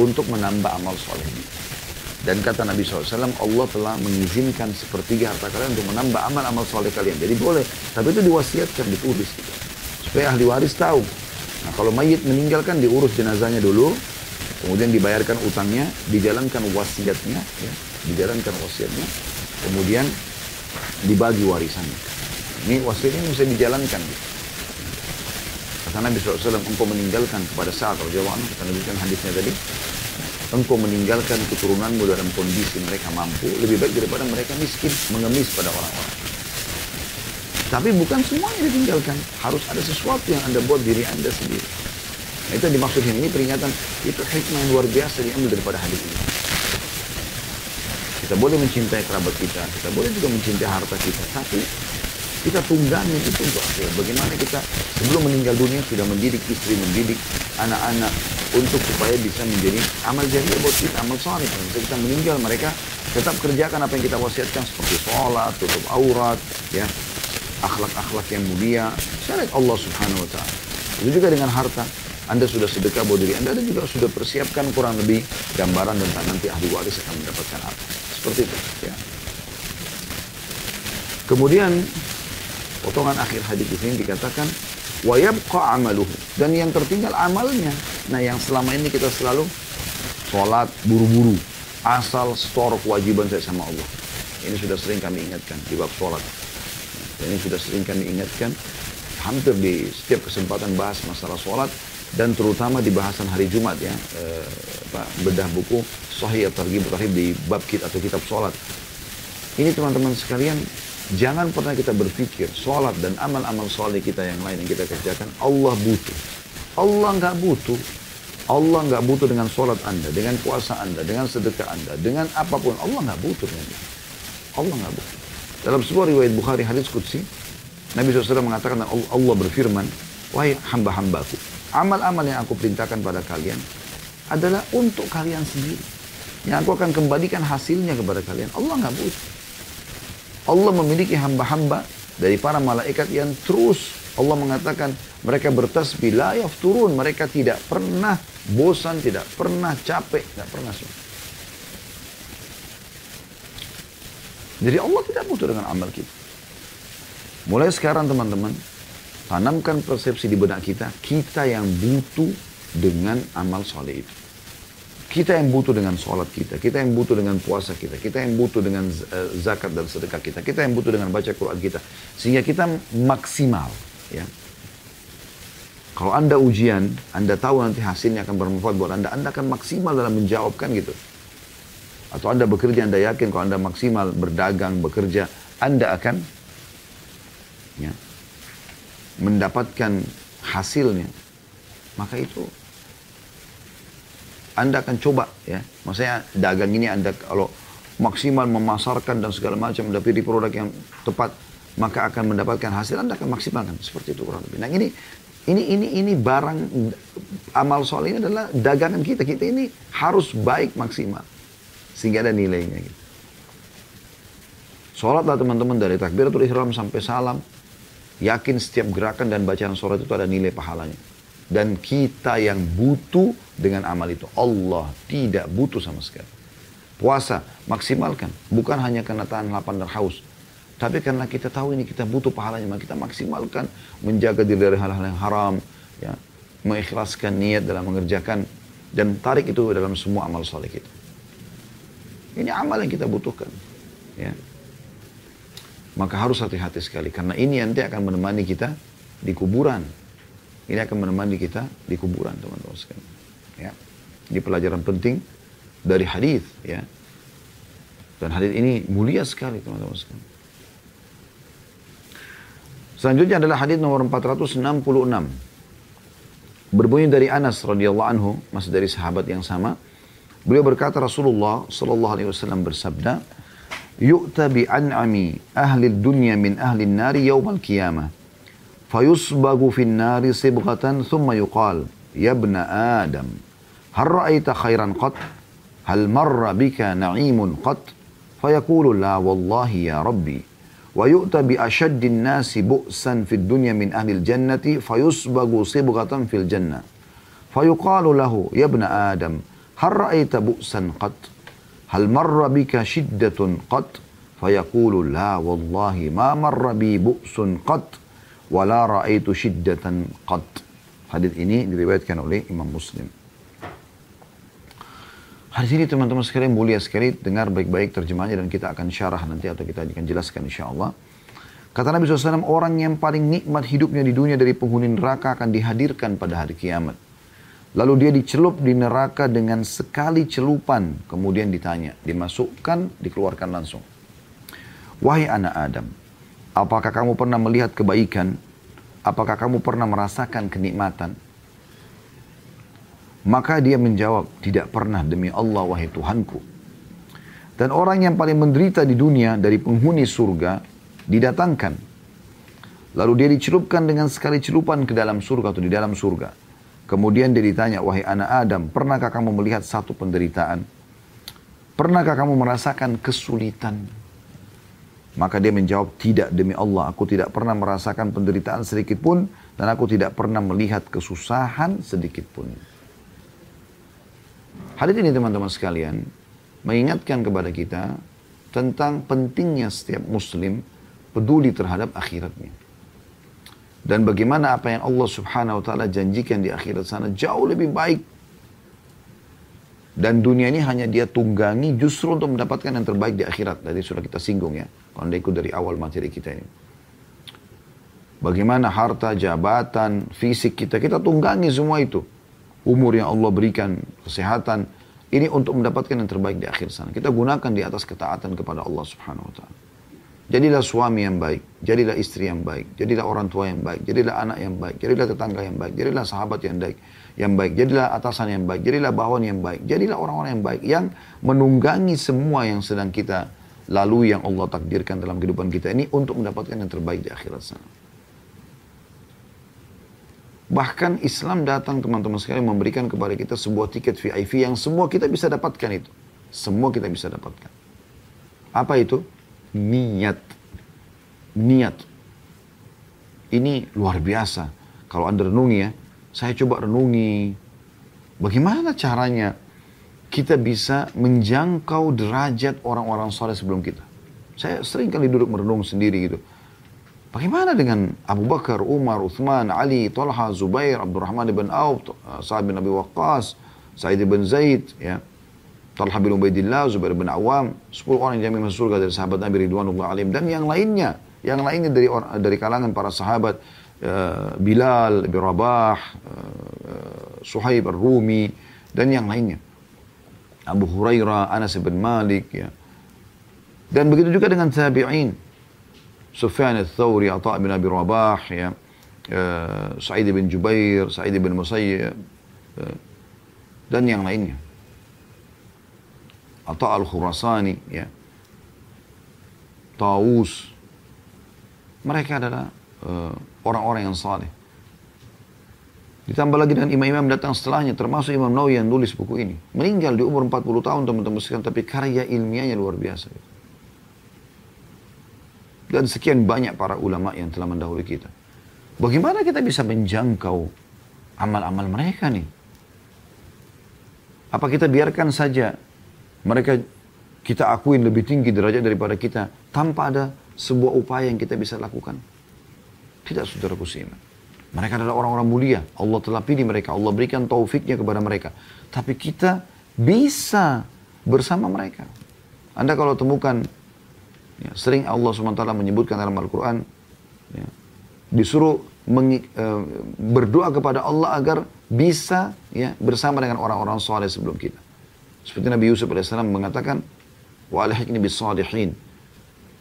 untuk menambah amal soleh Dan kata Nabi SAW, Allah telah mengizinkan sepertiga harta kalian untuk menambah amal-amal soleh kalian. Jadi boleh, tapi itu diwasiatkan, ditulis. Gitu. Supaya ahli waris tahu. Nah kalau mayit meninggalkan diurus jenazahnya dulu, kemudian dibayarkan utangnya, dijalankan wasiatnya, ya, dijalankan wasiatnya, kemudian dibagi warisannya. Ini wasiat ini bisa dijalankan. Gitu. Kata Nabi SAW, engkau meninggalkan pada saat Rasulullah, kita lanjutkan hadisnya tadi, engkau meninggalkan keturunanmu dalam kondisi mereka mampu lebih baik daripada mereka miskin mengemis pada orang-orang. Tapi bukan semuanya ditinggalkan. Harus ada sesuatu yang anda buat diri anda sendiri. Nah, itu yang dimaksud ini, peringatan itu hikmah yang luar biasa diambil daripada hadis ini. Kita boleh mencintai kerabat kita, kita boleh juga mencintai harta kita, tapi kita tunggangi itu untuk apa? Bagaimana kita sebelum meninggal dunia sudah mendidik istri, mendidik anak-anak untuk supaya bisa menjadi amal jariah buat kita, amal saleh. Ketika kita meninggal mereka tetap kerjakan apa yang kita wasiatkan seperti sholat, tutup aurat, ya, akhlak-akhlak yang mulia, syariat Allah Subhanahu wa taala. Itu juga dengan harta. Anda sudah sedekah buat diri Anda dan juga sudah persiapkan kurang lebih gambaran tentang nanti ahli waris akan mendapatkan apa. Seperti itu. Ya. Kemudian potongan akhir hadis di sini dikatakan wayabqa amaluhu dan yang tertinggal amalnya. Nah yang selama ini kita selalu sholat buru-buru asal store kewajiban saya sama Allah. Ini sudah sering kami ingatkan di bab sholat. Ini sudah sering kami ingatkan hampir di setiap kesempatan bahas masalah sholat dan terutama di bahasan hari Jumat ya eh, bedah buku Sahih Targhib Tarhib di bab kita atau kitab sholat. Ini teman-teman sekalian jangan pernah kita berpikir sholat dan amal-amal sholat kita yang lain yang kita kerjakan Allah butuh. Allah nggak butuh. Allah nggak butuh dengan sholat Anda, dengan puasa Anda, dengan sedekah Anda, dengan apa pun. Allah nggak butuh dengan. Allah nggak butuh. Dalam sebuah riwayat Bukhari hadis Qudsi, Nabi SAW mengatakan Allah berfirman, Wahai hamba-hambaku, amal-amal yang aku perintahkan pada kalian adalah untuk kalian sendiri. Yang aku akan kembalikan hasilnya kepada kalian. Allah nggak butuh. Allah memiliki hamba-hamba dari para malaikat yang terus Allah mengatakan mereka bertasbih la yafturun mereka tidak pernah bosan tidak pernah capek tidak pernah semua. Jadi Allah tidak butuh dengan amal kita. Mulai sekarang teman-teman, tanamkan persepsi di benak kita, kita yang butuh dengan amal soleh itu. Kita yang butuh dengan sholat kita, kita yang butuh dengan puasa kita, kita yang butuh dengan uh, zakat dan sedekah kita, kita yang butuh dengan baca Quran kita. Sehingga kita maksimal. Ya. Kalau Anda ujian, Anda tahu nanti hasilnya akan bermanfaat buat Anda, Anda akan maksimal dalam menjawabkan gitu. Atau Anda bekerja, Anda yakin kalau Anda maksimal berdagang, bekerja, Anda akan ya, mendapatkan hasilnya, maka itu Anda akan coba ya. Maksudnya dagang ini Anda kalau maksimal memasarkan dan segala macam mendapati produk yang tepat maka akan mendapatkan hasil Anda akan maksimalkan seperti itu kurang lebih. Nah ini ini ini ini barang amal soleh ini adalah dagangan kita. Kita ini harus baik maksimal sehingga ada nilainya. Gitu. Sholatlah teman-teman dari takbiratul ihram sampai salam Yakin setiap gerakan dan bacaan sholat itu ada nilai pahalanya. Dan kita yang butuh dengan amal itu. Allah tidak butuh sama sekali. Puasa, maksimalkan. Bukan hanya karena tahan lapar dan haus. Tapi karena kita tahu ini kita butuh pahalanya. Maka kita maksimalkan. Menjaga diri dari hal-hal yang haram. Ya, mengikhlaskan niat dalam mengerjakan. Dan tarik itu dalam semua amal soleh kita. Ini amal yang kita butuhkan. Ya. Maka harus hati-hati sekali. Karena ini nanti akan menemani kita di kuburan. Ini akan menemani kita di kuburan teman-teman sekalian. Ya. Ini pelajaran penting dari hadis ya. Dan hadis ini mulia sekali teman-teman sekalian. Selanjutnya adalah hadis nomor 466. Berbunyi dari Anas radhiyallahu anhu, masih dari sahabat yang sama. Beliau berkata Rasulullah sallallahu alaihi wasallam bersabda, "Yu'tabi an'ami ahli dunya min ahli nari yaumal qiyamah." فيصبغ في النار صبغة ثم يقال يا ابن آدم هل رأيت خيرا قط؟ هل مر بك نعيم قط؟ فيقول لا والله يا ربي. ويؤتى بأشد الناس بؤسا في الدنيا من أهل الجنة فيصبغ صبغة في الجنة. فيقال له يا ابن آدم هل رأيت بؤسا قط؟ hal marra bika shiddatun qat fayaqulu la wallahi ma marra bi bu'sun qat wa la ra'aitu shiddatan qat hadis ini diriwayatkan oleh Imam Muslim Hadis ini teman-teman sekalian mulia sekali dengar baik-baik terjemahnya dan kita akan syarah nanti atau kita akan jelaskan insya Allah. Kata Nabi SAW, orang yang paling nikmat hidupnya di dunia dari penghuni neraka akan dihadirkan pada hari kiamat. Lalu dia dicelup di neraka dengan sekali celupan. Kemudian ditanya, dimasukkan, dikeluarkan langsung. Wahai anak Adam, apakah kamu pernah melihat kebaikan? Apakah kamu pernah merasakan kenikmatan? Maka dia menjawab, tidak pernah demi Allah wahai Tuhanku. Dan orang yang paling menderita di dunia dari penghuni surga didatangkan. Lalu dia dicelupkan dengan sekali celupan ke dalam surga atau di dalam surga. Kemudian dia ditanya, wahai anak Adam, pernahkah kamu melihat satu penderitaan? Pernahkah kamu merasakan kesulitan? Maka dia menjawab, tidak demi Allah, aku tidak pernah merasakan penderitaan sedikit pun dan aku tidak pernah melihat kesusahan sedikit pun. Hadis ini teman-teman sekalian mengingatkan kepada kita tentang pentingnya setiap muslim peduli terhadap akhiratnya. Dan bagaimana apa yang Allah subhanahu wa ta'ala janjikan di akhirat sana jauh lebih baik. Dan dunia ini hanya dia tunggangi justru untuk mendapatkan yang terbaik di akhirat. Tadi sudah kita singgung ya. Ikut dari awal materi kita ini. Bagaimana harta, jabatan, fisik kita. Kita tunggangi semua itu umur yang Allah berikan, kesehatan, ini untuk mendapatkan yang terbaik di akhir sana. Kita gunakan di atas ketaatan kepada Allah Subhanahu wa taala. Jadilah suami yang baik, jadilah istri yang baik, jadilah orang tua yang baik, jadilah anak yang baik, jadilah tetangga yang baik, jadilah sahabat yang baik, yang baik, jadilah atasan yang baik, jadilah bawahan yang baik, jadilah orang-orang yang baik yang menunggangi semua yang sedang kita lalui yang Allah takdirkan dalam kehidupan kita ini untuk mendapatkan yang terbaik di akhirat sana. Bahkan Islam datang teman-teman sekalian memberikan kepada kita sebuah tiket VIP yang semua kita bisa dapatkan itu. Semua kita bisa dapatkan. Apa itu? Niat. Niat. Ini luar biasa. Kalau Anda renungi ya, saya coba renungi bagaimana caranya kita bisa menjangkau derajat orang-orang soleh sebelum kita. Saya sering kali duduk merenung sendiri gitu. Bagaimana dengan Abu Bakar, Umar, Uthman, Ali, Talha, Zubair, Abdurrahman bin Auf, Sa'ad bin Abi Waqqas, Sa'id bin Zaid, ya. Talha bin Ubaidillah, Zubair bin Awam, 10 orang yang masuk surga dari sahabat Nabi Ridwanullah alim dan yang lainnya, yang lainnya dari dari kalangan para sahabat Bilal bin Rabah, uh, Suhaib Ar-Rumi dan yang lainnya. Abu Hurairah, Anas bin Malik, ya. Dan begitu juga dengan tabi'in. Sufyan al-Thawri, Atta' bin Abi Rabah, ya, uh, Sa'id bin Jubair, Sa'id bin Musayyib, uh, dan yang lainnya. Atta' al-Khurasani, ya. Taus. Mereka adalah eh, orang-orang uh, yang saleh. Ditambah lagi dengan imam-imam datang setelahnya, termasuk Imam Nawawi yang nulis buku ini. Meninggal di umur 40 tahun teman-teman sekalian, tapi karya ilmiahnya luar biasa. Dan sekian banyak para ulama yang telah mendahului kita. Bagaimana kita bisa menjangkau amal-amal mereka nih? Apa kita biarkan saja mereka kita akuin lebih tinggi derajat daripada kita tanpa ada sebuah upaya yang kita bisa lakukan? Tidak saudaraku seiman. Mereka adalah orang-orang mulia. Allah telah pilih mereka. Allah berikan taufiknya kepada mereka. Tapi kita bisa bersama mereka. Anda kalau temukan Ya, sering Allah SWT menyebutkan dalam Al-Quran, ya, disuruh mengi, e, berdoa kepada Allah agar bisa ya, bersama dengan orang-orang soleh sebelum kita. Seperti Nabi Yusuf AS mengatakan, alihikni bisalihin.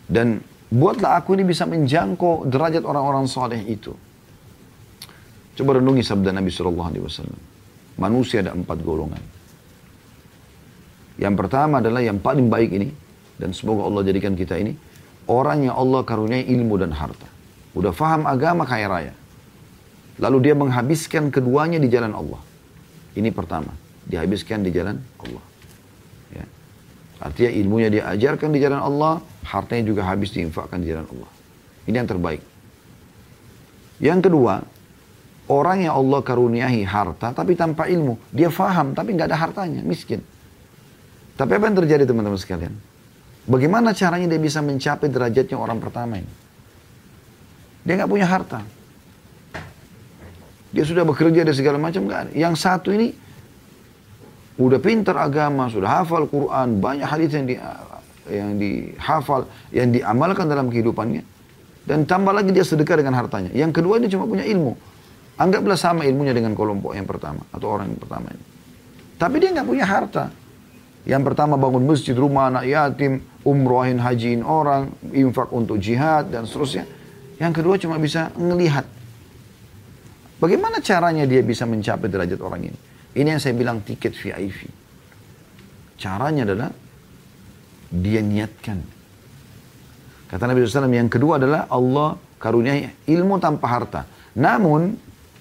Dan buatlah aku ini bisa menjangkau derajat orang-orang soleh itu. Coba renungi sabda Nabi SAW. Manusia ada empat golongan. Yang pertama adalah yang paling baik ini, dan semoga Allah jadikan kita ini orang yang Allah karuniai ilmu dan harta. Udah faham agama kaya raya. Lalu dia menghabiskan keduanya di jalan Allah. Ini pertama, dihabiskan di jalan Allah. Ya. Artinya ilmunya dia ajarkan di jalan Allah, hartanya juga habis diinfakkan di jalan Allah. Ini yang terbaik. Yang kedua, orang yang Allah karuniai harta tapi tanpa ilmu. Dia faham tapi nggak ada hartanya, miskin. Tapi apa yang terjadi teman-teman sekalian? Bagaimana caranya dia bisa mencapai derajatnya orang pertama ini? Dia nggak punya harta. Dia sudah bekerja dan segala macam ada. Yang satu ini udah pintar agama, sudah hafal Quran, banyak hadis yang di yang dihafal, yang diamalkan dalam kehidupannya. Dan tambah lagi dia sedekah dengan hartanya. Yang kedua dia cuma punya ilmu. Anggaplah sama ilmunya dengan kelompok yang pertama atau orang yang pertama ini. Tapi dia nggak punya harta. Yang pertama bangun masjid, rumah anak yatim, umrohin, hajiin orang, infak untuk jihad dan seterusnya. Yang kedua cuma bisa ngelihat. Bagaimana caranya dia bisa mencapai derajat orang ini? Ini yang saya bilang tiket VIP. Caranya adalah dia niatkan. Kata Nabi SAW yang kedua adalah Allah karuniai ilmu tanpa harta. Namun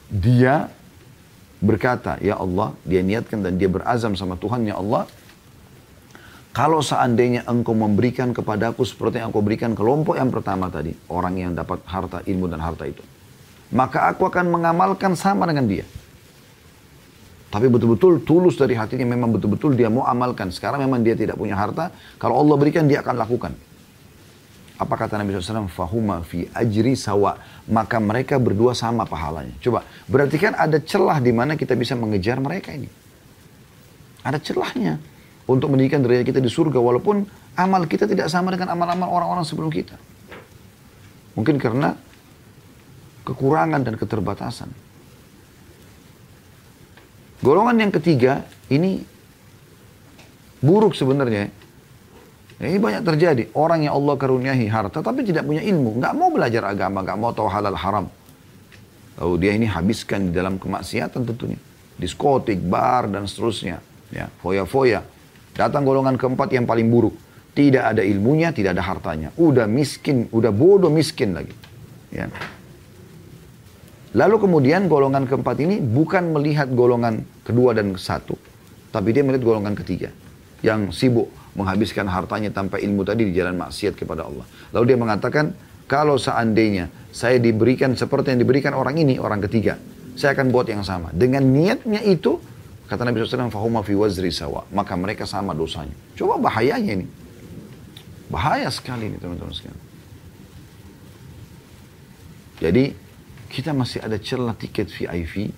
dia berkata, ya Allah, dia niatkan dan dia berazam sama Tuhan, ya Allah, kalau seandainya engkau memberikan kepadaku seperti yang engkau berikan kelompok yang pertama tadi, orang yang dapat harta, ilmu dan harta itu. Maka aku akan mengamalkan sama dengan dia. Tapi betul-betul tulus dari hatinya memang betul-betul dia mau amalkan. Sekarang memang dia tidak punya harta. Kalau Allah berikan dia akan lakukan. Apa kata Nabi SAW? Fahuma fi ajri sawa. Maka mereka berdua sama pahalanya. Coba, berarti kan ada celah di mana kita bisa mengejar mereka ini. Ada celahnya untuk mendidikan derajat kita di surga. Walaupun amal kita tidak sama dengan amal-amal orang-orang sebelum kita. Mungkin karena kekurangan dan keterbatasan. Golongan yang ketiga ini buruk sebenarnya. Ini banyak terjadi. Orang yang Allah karuniai harta tapi tidak punya ilmu. Nggak mau belajar agama, nggak mau tahu halal haram. Lalu dia ini habiskan di dalam kemaksiatan tentunya. Diskotik, bar, dan seterusnya. Ya, foya-foya. Datang golongan keempat yang paling buruk. Tidak ada ilmunya, tidak ada hartanya. Udah miskin, udah bodoh miskin lagi. Ya. Lalu kemudian golongan keempat ini bukan melihat golongan kedua dan satu, tapi dia melihat golongan ketiga yang sibuk menghabiskan hartanya tanpa ilmu tadi di jalan maksiat kepada Allah. Lalu dia mengatakan, kalau seandainya saya diberikan seperti yang diberikan orang ini, orang ketiga, saya akan buat yang sama. Dengan niatnya itu, kata Nabi SAW, fahuma fi wazri sawa. Maka mereka sama dosanya. Coba bahayanya ini. Bahaya sekali ini teman-teman sekalian. Jadi kita masih ada celah tiket VIP.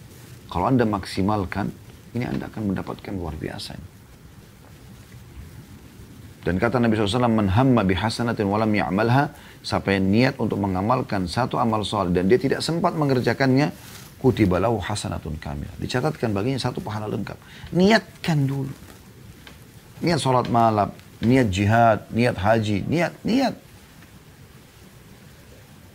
Kalau Anda maksimalkan, ini Anda akan mendapatkan luar biasa. Dan kata Nabi SAW, Man hamma bihasanatin walam ya'malha, yang niat untuk mengamalkan satu amal soleh dan dia tidak sempat mengerjakannya, kutibalahu hasanatun kamil. Dicatatkan baginya satu pahala lengkap. Niatkan dulu. Niat sholat malam, niat jihad, niat haji, niat, niat.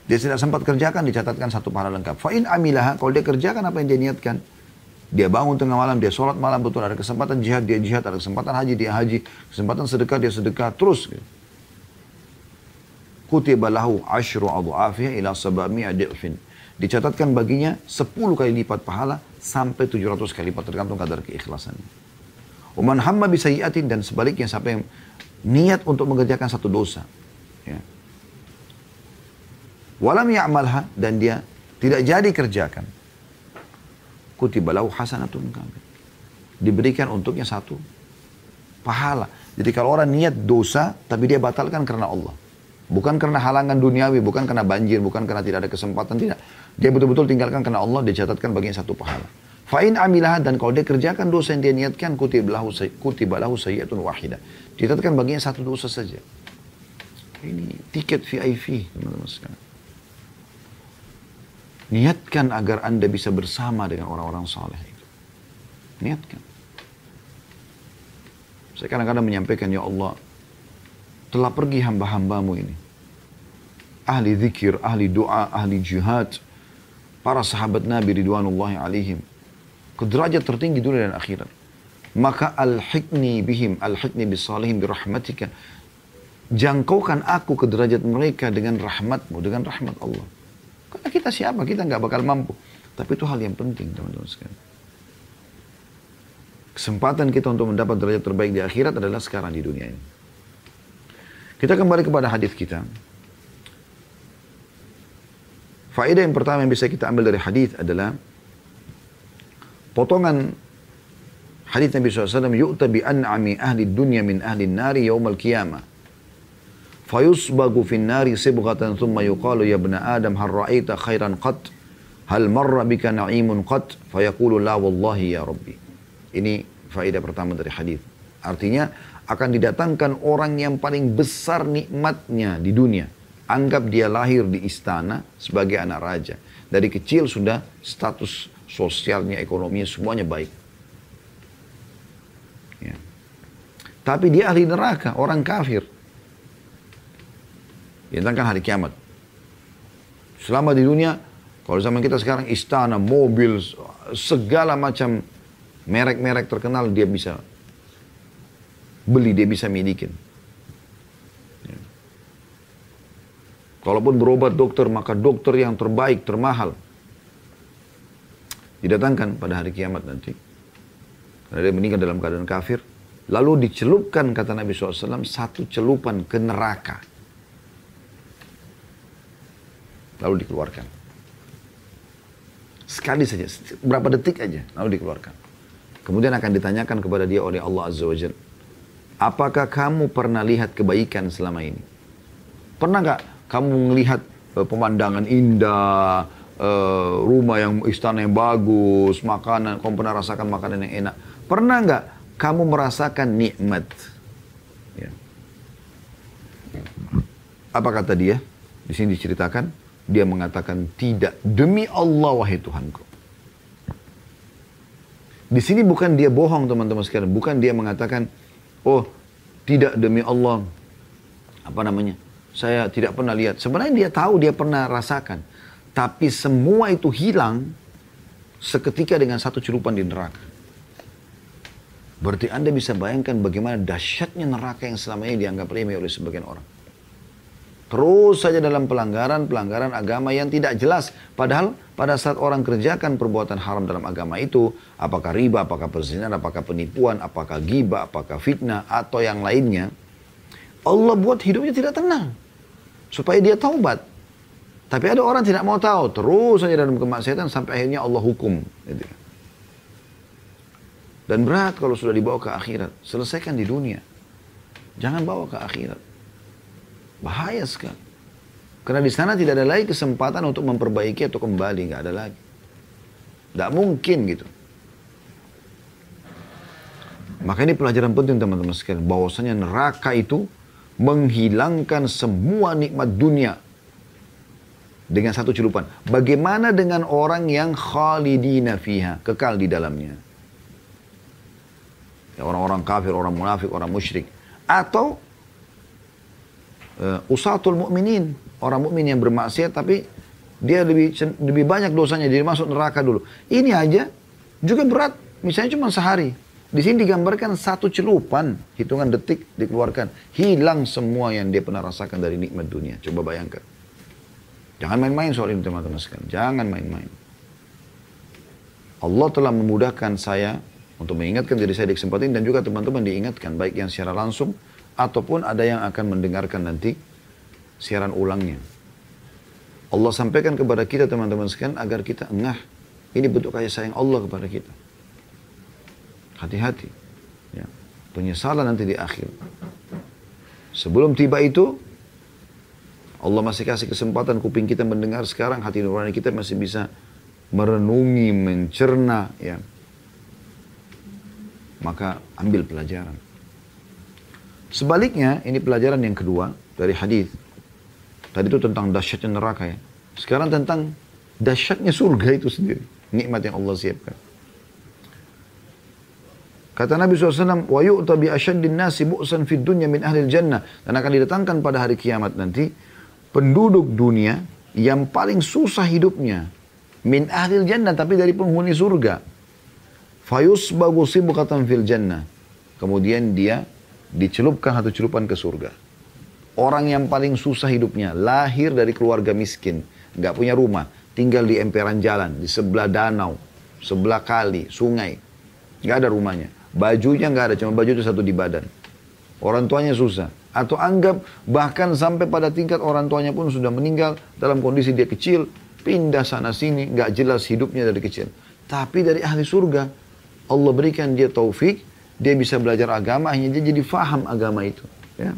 Dia tidak sempat kerjakan, dicatatkan satu pahala lengkap. Fa'in amilah, kalau dia kerjakan apa yang dia niatkan. Dia bangun tengah malam, dia sholat malam, betul ada kesempatan jihad, dia jihad, ada kesempatan haji, dia haji, kesempatan sedekah, dia sedekah, terus. Kutiba lahu ashru adu'afiyah ila sabami adilfin. Dicatatkan baginya 10 kali lipat pahala sampai 700 kali lipat tergantung kadar keikhlasannya. Uman hamma bisayiatin dan sebaliknya yang niat untuk mengerjakan satu dosa. Ya Walam ya'malha dan dia tidak jadi kerjakan. Kutibalahu hasanatun kamil. Diberikan untuknya satu pahala. Jadi kalau orang niat dosa tapi dia batalkan karena Allah. Bukan karena halangan duniawi, bukan karena banjir, bukan karena tidak ada kesempatan, tidak. Dia betul-betul tinggalkan karena Allah, dicatatkan bagian satu pahala. Fa'in amilah dan kalau dia kerjakan dosa yang dia niatkan, kutibalahu, kutibalahu sayyatun wahidah. Dicatatkan bagian satu dosa saja. Ini tiket VIP, teman-teman sekalian. Niatkan agar Anda bisa bersama dengan orang-orang saleh itu. Niatkan. Saya kadang-kadang menyampaikan, Ya Allah, telah pergi hamba-hambamu ini. Ahli zikir, ahli doa, ahli jihad, para sahabat Nabi Ridwanullahi alaihim. Ke derajat tertinggi dunia dan akhirat. Maka al-hikni bihim, al-hikni bisalihim birahmatika. Jangkaukan aku ke derajat mereka dengan rahmatmu, dengan rahmat Allah. Karena kita siapa? Kita nggak bakal mampu. Tapi itu hal yang penting, teman-teman sekalian. Kesempatan kita untuk mendapat derajat terbaik di akhirat adalah sekarang di dunia ini. Kita kembali kepada hadis kita. Faedah yang pertama yang bisa kita ambil dari hadis adalah potongan hadis Nabi SAW yu'ta bi an'ami ahli dunya min ahli nari yaumal qiyamah fayusbagu fin nari sibghatan thumma yuqalu ya ibna adam hal ra'aita khairan qat? Hal marra bika na'imun qat? Fayaqulu la wallahi ya rabbi. Ini faedah pertama dari hadis. Artinya akan didatangkan orang yang paling besar nikmatnya di dunia. Anggap dia lahir di istana sebagai anak raja. Dari kecil sudah status sosialnya ekonominya semuanya baik. Ya. tapi dia ahli neraka orang kafir Didatangkan hari kiamat. Selama di dunia, kalau zaman kita sekarang istana, mobil, segala macam Merek-merek terkenal dia bisa beli, dia bisa milikin. Ya. Kalaupun berobat dokter, maka dokter yang terbaik, termahal. Didatangkan pada hari kiamat nanti. Karena dia meninggal dalam keadaan kafir. Lalu dicelupkan, kata Nabi SAW, satu celupan ke neraka. Lalu dikeluarkan. Sekali saja, berapa detik aja, lalu dikeluarkan. Kemudian akan ditanyakan kepada dia oleh Allah Azza wa. Apakah kamu pernah lihat kebaikan selama ini? Pernah nggak kamu melihat uh, pemandangan indah, uh, rumah yang istana yang bagus, makanan, kamu pernah rasakan makanan yang enak? Pernah nggak kamu merasakan nikmat? Ya. Apa kata dia? Di sini diceritakan, dia mengatakan tidak demi Allah wahai Tuhanku. Di sini bukan dia bohong teman-teman sekalian, bukan dia mengatakan oh tidak demi Allah apa namanya saya tidak pernah lihat. Sebenarnya dia tahu dia pernah rasakan, tapi semua itu hilang seketika dengan satu celupan di neraka. Berarti Anda bisa bayangkan bagaimana dahsyatnya neraka yang selama ini dianggap remeh oleh sebagian orang. Terus saja dalam pelanggaran-pelanggaran agama yang tidak jelas. Padahal pada saat orang kerjakan perbuatan haram dalam agama itu, apakah riba, apakah perzinahan, apakah penipuan, apakah gibah, apakah fitnah, atau yang lainnya, Allah buat hidupnya tidak tenang. Supaya dia taubat. Tapi ada orang tidak mau tahu, terus saja dalam kemaksiatan sampai akhirnya Allah hukum. Gitu. Dan berat kalau sudah dibawa ke akhirat. Selesaikan di dunia. Jangan bawa ke akhirat. Bahaya sekali. Karena di sana tidak ada lagi kesempatan untuk memperbaiki atau kembali, nggak ada lagi. Tidak mungkin gitu. Maka ini pelajaran penting teman-teman sekalian. Bahwasanya neraka itu menghilangkan semua nikmat dunia dengan satu celupan. Bagaimana dengan orang yang khalidina fiha, kekal di dalamnya? Ya, orang-orang kafir, orang munafik, orang musyrik. Atau uh, usatul mukminin, orang mukmin yang bermaksiat tapi dia lebih lebih banyak dosanya jadi masuk neraka dulu. Ini aja juga berat, misalnya cuma sehari. Di sini digambarkan satu celupan, hitungan detik dikeluarkan, hilang semua yang dia pernah rasakan dari nikmat dunia. Coba bayangkan. Jangan main-main soal ini teman-teman sekalian, jangan main-main. Allah telah memudahkan saya untuk mengingatkan diri saya di kesempatan ini dan juga teman-teman diingatkan baik yang secara langsung ataupun ada yang akan mendengarkan nanti siaran ulangnya. Allah sampaikan kepada kita teman-teman sekalian agar kita engah. Ini bentuk kasih sayang Allah kepada kita. Hati-hati. Ya. Penyesalan nanti di akhir. Sebelum tiba itu, Allah masih kasih kesempatan kuping kita mendengar sekarang, hati nurani kita masih bisa merenungi, mencerna, ya. Maka ambil pelajaran. Sebaliknya, ini pelajaran yang kedua dari hadis. Tadi itu tentang dahsyatnya neraka ya. Sekarang tentang dahsyatnya surga itu sendiri. Nikmat yang Allah siapkan. Kata Nabi SAW, wa yu'ta bi asyaddin nasi bu'san fid dunya min ahli jannah. Dan akan didatangkan pada hari kiamat nanti, penduduk dunia yang paling susah hidupnya. Min ahli jannah, tapi dari penghuni surga. Fayus bagu sibukatan fil jannah. Kemudian dia dicelupkan satu celupan ke surga. Orang yang paling susah hidupnya, lahir dari keluarga miskin, nggak punya rumah, tinggal di emperan jalan, di sebelah danau, sebelah kali, sungai, nggak ada rumahnya. Bajunya nggak ada, cuma baju itu satu di badan. Orang tuanya susah. Atau anggap bahkan sampai pada tingkat orang tuanya pun sudah meninggal dalam kondisi dia kecil, pindah sana sini, nggak jelas hidupnya dari kecil. Tapi dari ahli surga, Allah berikan dia taufik, dia bisa belajar agama, hanya dia jadi faham agama itu. Ya.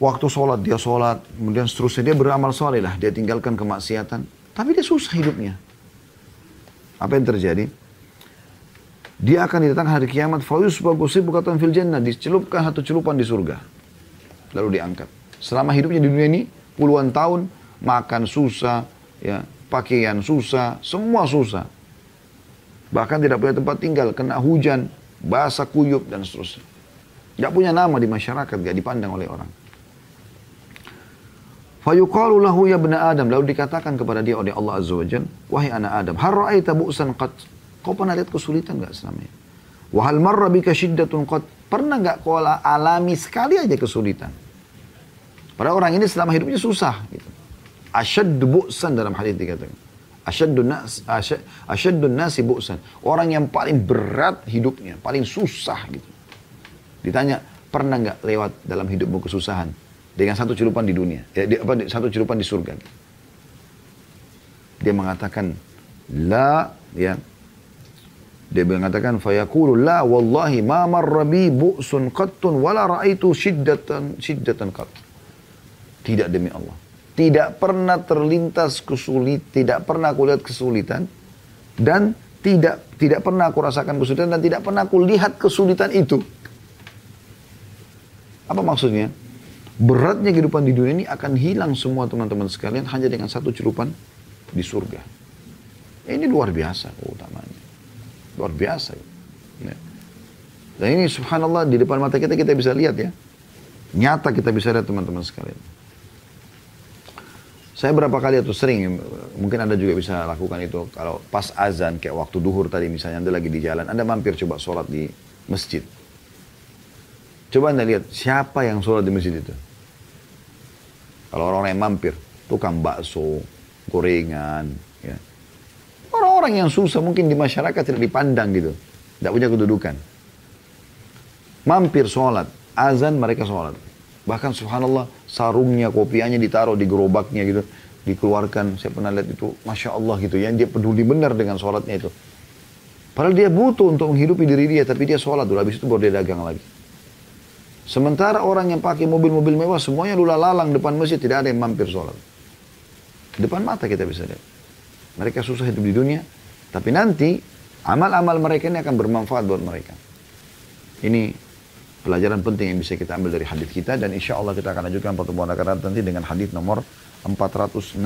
Waktu sholat, dia sholat, kemudian seterusnya dia beramal soleh lah, dia tinggalkan kemaksiatan. Tapi dia susah hidupnya. Apa yang terjadi? Dia akan didatangkan hari kiamat, fayus bagusib bukatan fil jannah, dicelupkan satu celupan di surga. Lalu diangkat. Selama hidupnya di dunia ini, puluhan tahun, makan susah, ya pakaian susah, semua susah. Bahkan tidak punya tempat tinggal, kena hujan, basah kuyup dan seterusnya. Gak punya nama di masyarakat, gak dipandang oleh orang. Fayuqalu lahu ya bena Adam. Lalu dikatakan kepada dia oleh Allah Azza wa Jal, Wahai anak Adam, har ra'aita bu'san qat. Kau pernah lihat kesulitan nggak selama ini? Wahal marra bika syiddatun qad. Pernah nggak kau alami sekali aja kesulitan? Pada orang ini selama hidupnya susah. Gitu. Asyaddu bu'san dalam hadis dikatakan. Asyaddu nas, asyaddu nasi bu'san. Orang yang paling berat hidupnya, paling susah gitu. Ditanya, pernah nggak lewat dalam hidupmu kesusahan? Dengan satu celupan di dunia. Ya, di, apa, satu celupan di surga. Dia mengatakan, La, ya, dia mengatakan fayaqulu la wallahi ma marra bi bu'sun qattun wala ra'aitu shiddatan shiddatan qatt. Tidak demi Allah. Tidak pernah terlintas kesulitan, tidak pernah aku lihat kesulitan dan tidak tidak pernah aku rasakan kesulitan dan tidak pernah aku lihat kesulitan itu. Apa maksudnya? Beratnya kehidupan di dunia ini akan hilang semua teman-teman sekalian hanya dengan satu celupan di surga. Ini luar biasa keutamanya. Luar biasa. Ya. Dan ini subhanallah di depan mata kita kita bisa lihat ya. Nyata kita bisa lihat teman-teman sekalian. Saya berapa kali atau sering, mungkin Anda juga bisa lakukan itu. Kalau pas azan, kayak waktu duhur tadi misalnya Anda lagi di jalan, Anda mampir coba sholat di masjid. Coba Anda lihat, siapa yang sholat di masjid itu? Kalau orang-orang yang mampir, tukang bakso, gorengan, ya. Orang-orang yang susah mungkin di masyarakat tidak dipandang gitu. Tidak punya kedudukan. Mampir sholat. Azan mereka sholat. Bahkan subhanallah sarungnya, kopiannya ditaruh di gerobaknya gitu. Dikeluarkan. Saya pernah lihat itu. Masya Allah gitu ya. Dia peduli benar dengan sholatnya itu. Padahal dia butuh untuk menghidupi diri dia. Tapi dia sholat dulu. Habis itu baru dia dagang lagi. Sementara orang yang pakai mobil-mobil mewah. Semuanya lula lalang depan masjid. Tidak ada yang mampir sholat. Depan mata kita bisa lihat. Mereka susah hidup di dunia, tapi nanti amal-amal mereka ini akan bermanfaat buat mereka. Ini pelajaran penting yang bisa kita ambil dari hadis kita dan insya Allah kita akan lanjutkan pertemuan akan nanti dengan hadis nomor 467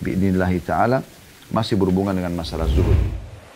biidnillahi ta'ala masih berhubungan dengan masalah zuhud.